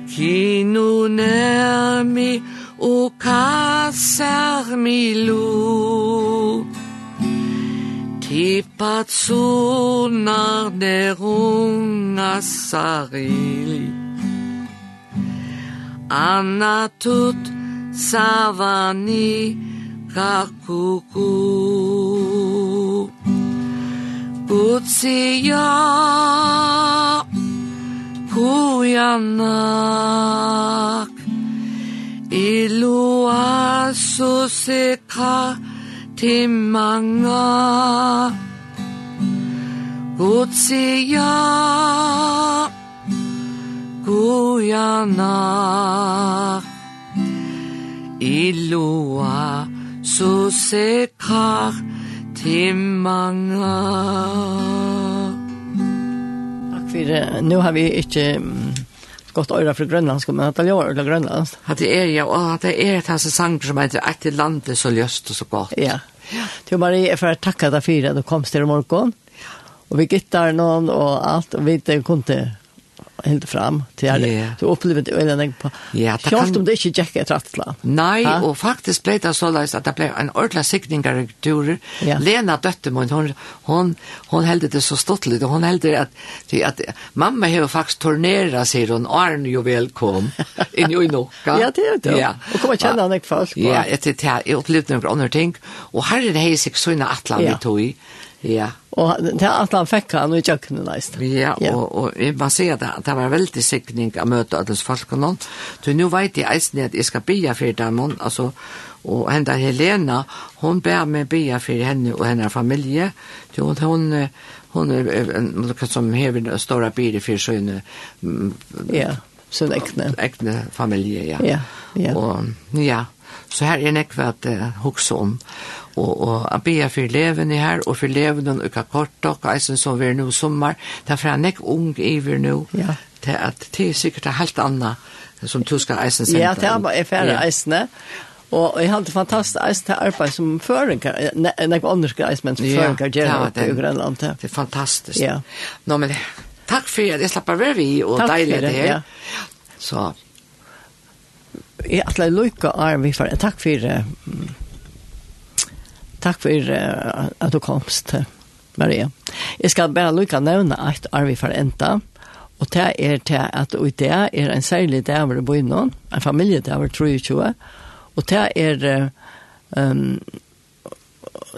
Kinu nermi u kasarmi lu. Tipatsunar derunga sarili Anatut savani kakuku Utsiya kuyanak Ilu asu seka timanga. Utsiya kuyanak Ilu asu så se kach timmanga Takk for nu har vi ikke gott öra för grönländsk men att jag öra grönländsk. Att det är ja och att det är ett hans sång som heter Ett det landet så löst och så gott. Ja. Till Marie för att tacka dig för att du kom till morgon. Och vi gittar någon och allt och vi inte kunde helt fram till yeah. det. Så upplevde det eller på. Ja, det kan... om det inte gick ett rattla. Nej, ha? och faktiskt blev det så läst att det blev en ordentlig siktningarrektur. Ja. Lena dötte mig, hon, hon, hon hällde det så stottligt och hon hällde att, att, att mamma har faktiskt turnerat sig hon Arne ju välkom in i Nocka. (laughs) ja, det är det. Ja. Och kommer känna henne folk. Ja, det är det. Jag upplevde några andra ting. Och här är det här sig sådana vi tog i. Ja Ja. Og det er at han fikk han i kjøkkenen neist. Ja, ja. og, og jeg må si at det var veldig sikning å møte alle folkene. Så nå vet jeg eisen at jeg skal bia for dem, altså, og henne Helena, hon ber meg bia for henne og hennes familie. Så hun, hun, hon är en som hever stora bilar för sin ja, så ekne. äkne familie, ja. Ja, ja. Och ja, Så her er nekva at uh, hugsa om. Og, og jeg ber for eleven i her, og for eleven og kakort og eisen som vi er nå sommar. Derfor er han nekva ung iver nå. Ja. Til at det er sikkert er helt annet som du skal eisen sende. Ja, det er bare færre ja. eisene. Og jeg hadde fantastisk eisen til arbeid som føringer, nekva ånderske eisen, men som føringer gjør ja, det, i Grønland. Det er fantastisk. Ja. Nå, men takk for at jeg slapper være vi, og deilig det her. Ja. Så, Jeg atler lykke av vi for Takk for Takk for at du komst, Maria. Jeg skal bare lykke nevne at Arvi for enda. Og det er til at i det er en særlig dag hvor det bor noen, en familie dag hvor 23. Og det er um,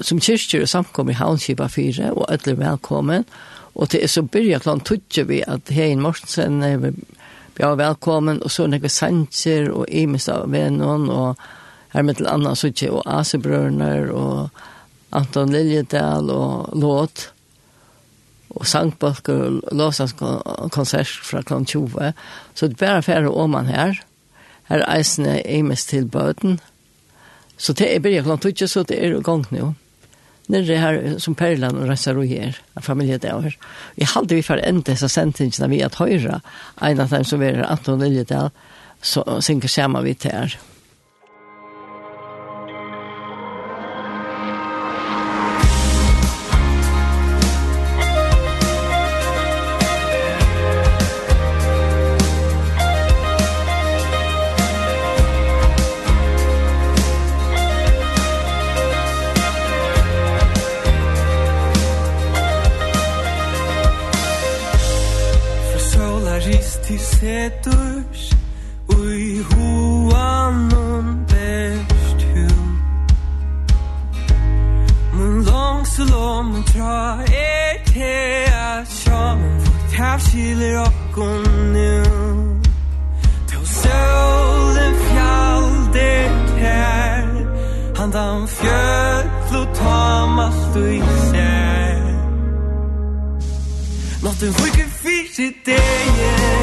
som kyrkjer og samkom i Havnskipa 4, og alle velkommen. Og det er så byrja klant tudje vi at Hein Mortensen er vi var velkommen, og så er det sanger, og Imes av Venon, og her med til Anna Suche, og Asebrønner, og Anton Liljedal, og Låt, og sangbalker, og låsangskonsert fra klant 20. Så det er bare færre åman her. Her er eisene Imes til bøten. Så det er bare klant 20, så det er i gang nå nere her som Perlan og Røsar og av familie der her. Vi halde vi for enda disse sentingene vi at høyre, en av dem som er Anton Liljedal, så synger sammen vi til her. Peturs Ui huanum best hu Mun long så lång mun tra er te a sjaman For tafsiler okkon nu Tå sølen fjalder ter Handan fjöll og tam alt og især Nåttu fyrir fyrir degen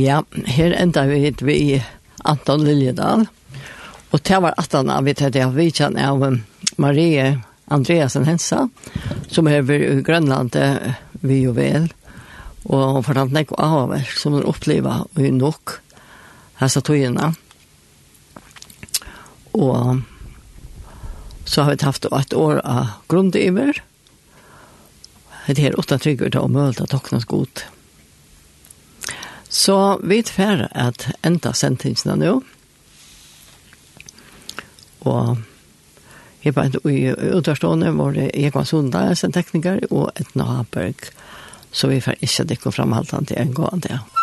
Ja, her enda vi hit vi Anton Liljedal. Og det var at han av vi tatt av vitjan av Marie Andreasen Hensa, som er i Grønland vi jo vel. Og hun fortalte nek avverk som hun oppleva i nok hessa togina. Og så har vi haft et år av grundiver. Det er åtta trygger til å møte av toknas godt. Så vi tver at enda sentingsene nå. Og jeg var i utvarstående var det Egon Sundar en tekniker, og Etna Haberg. Så vi får ikke dekke framhaltene til en gående. Ja.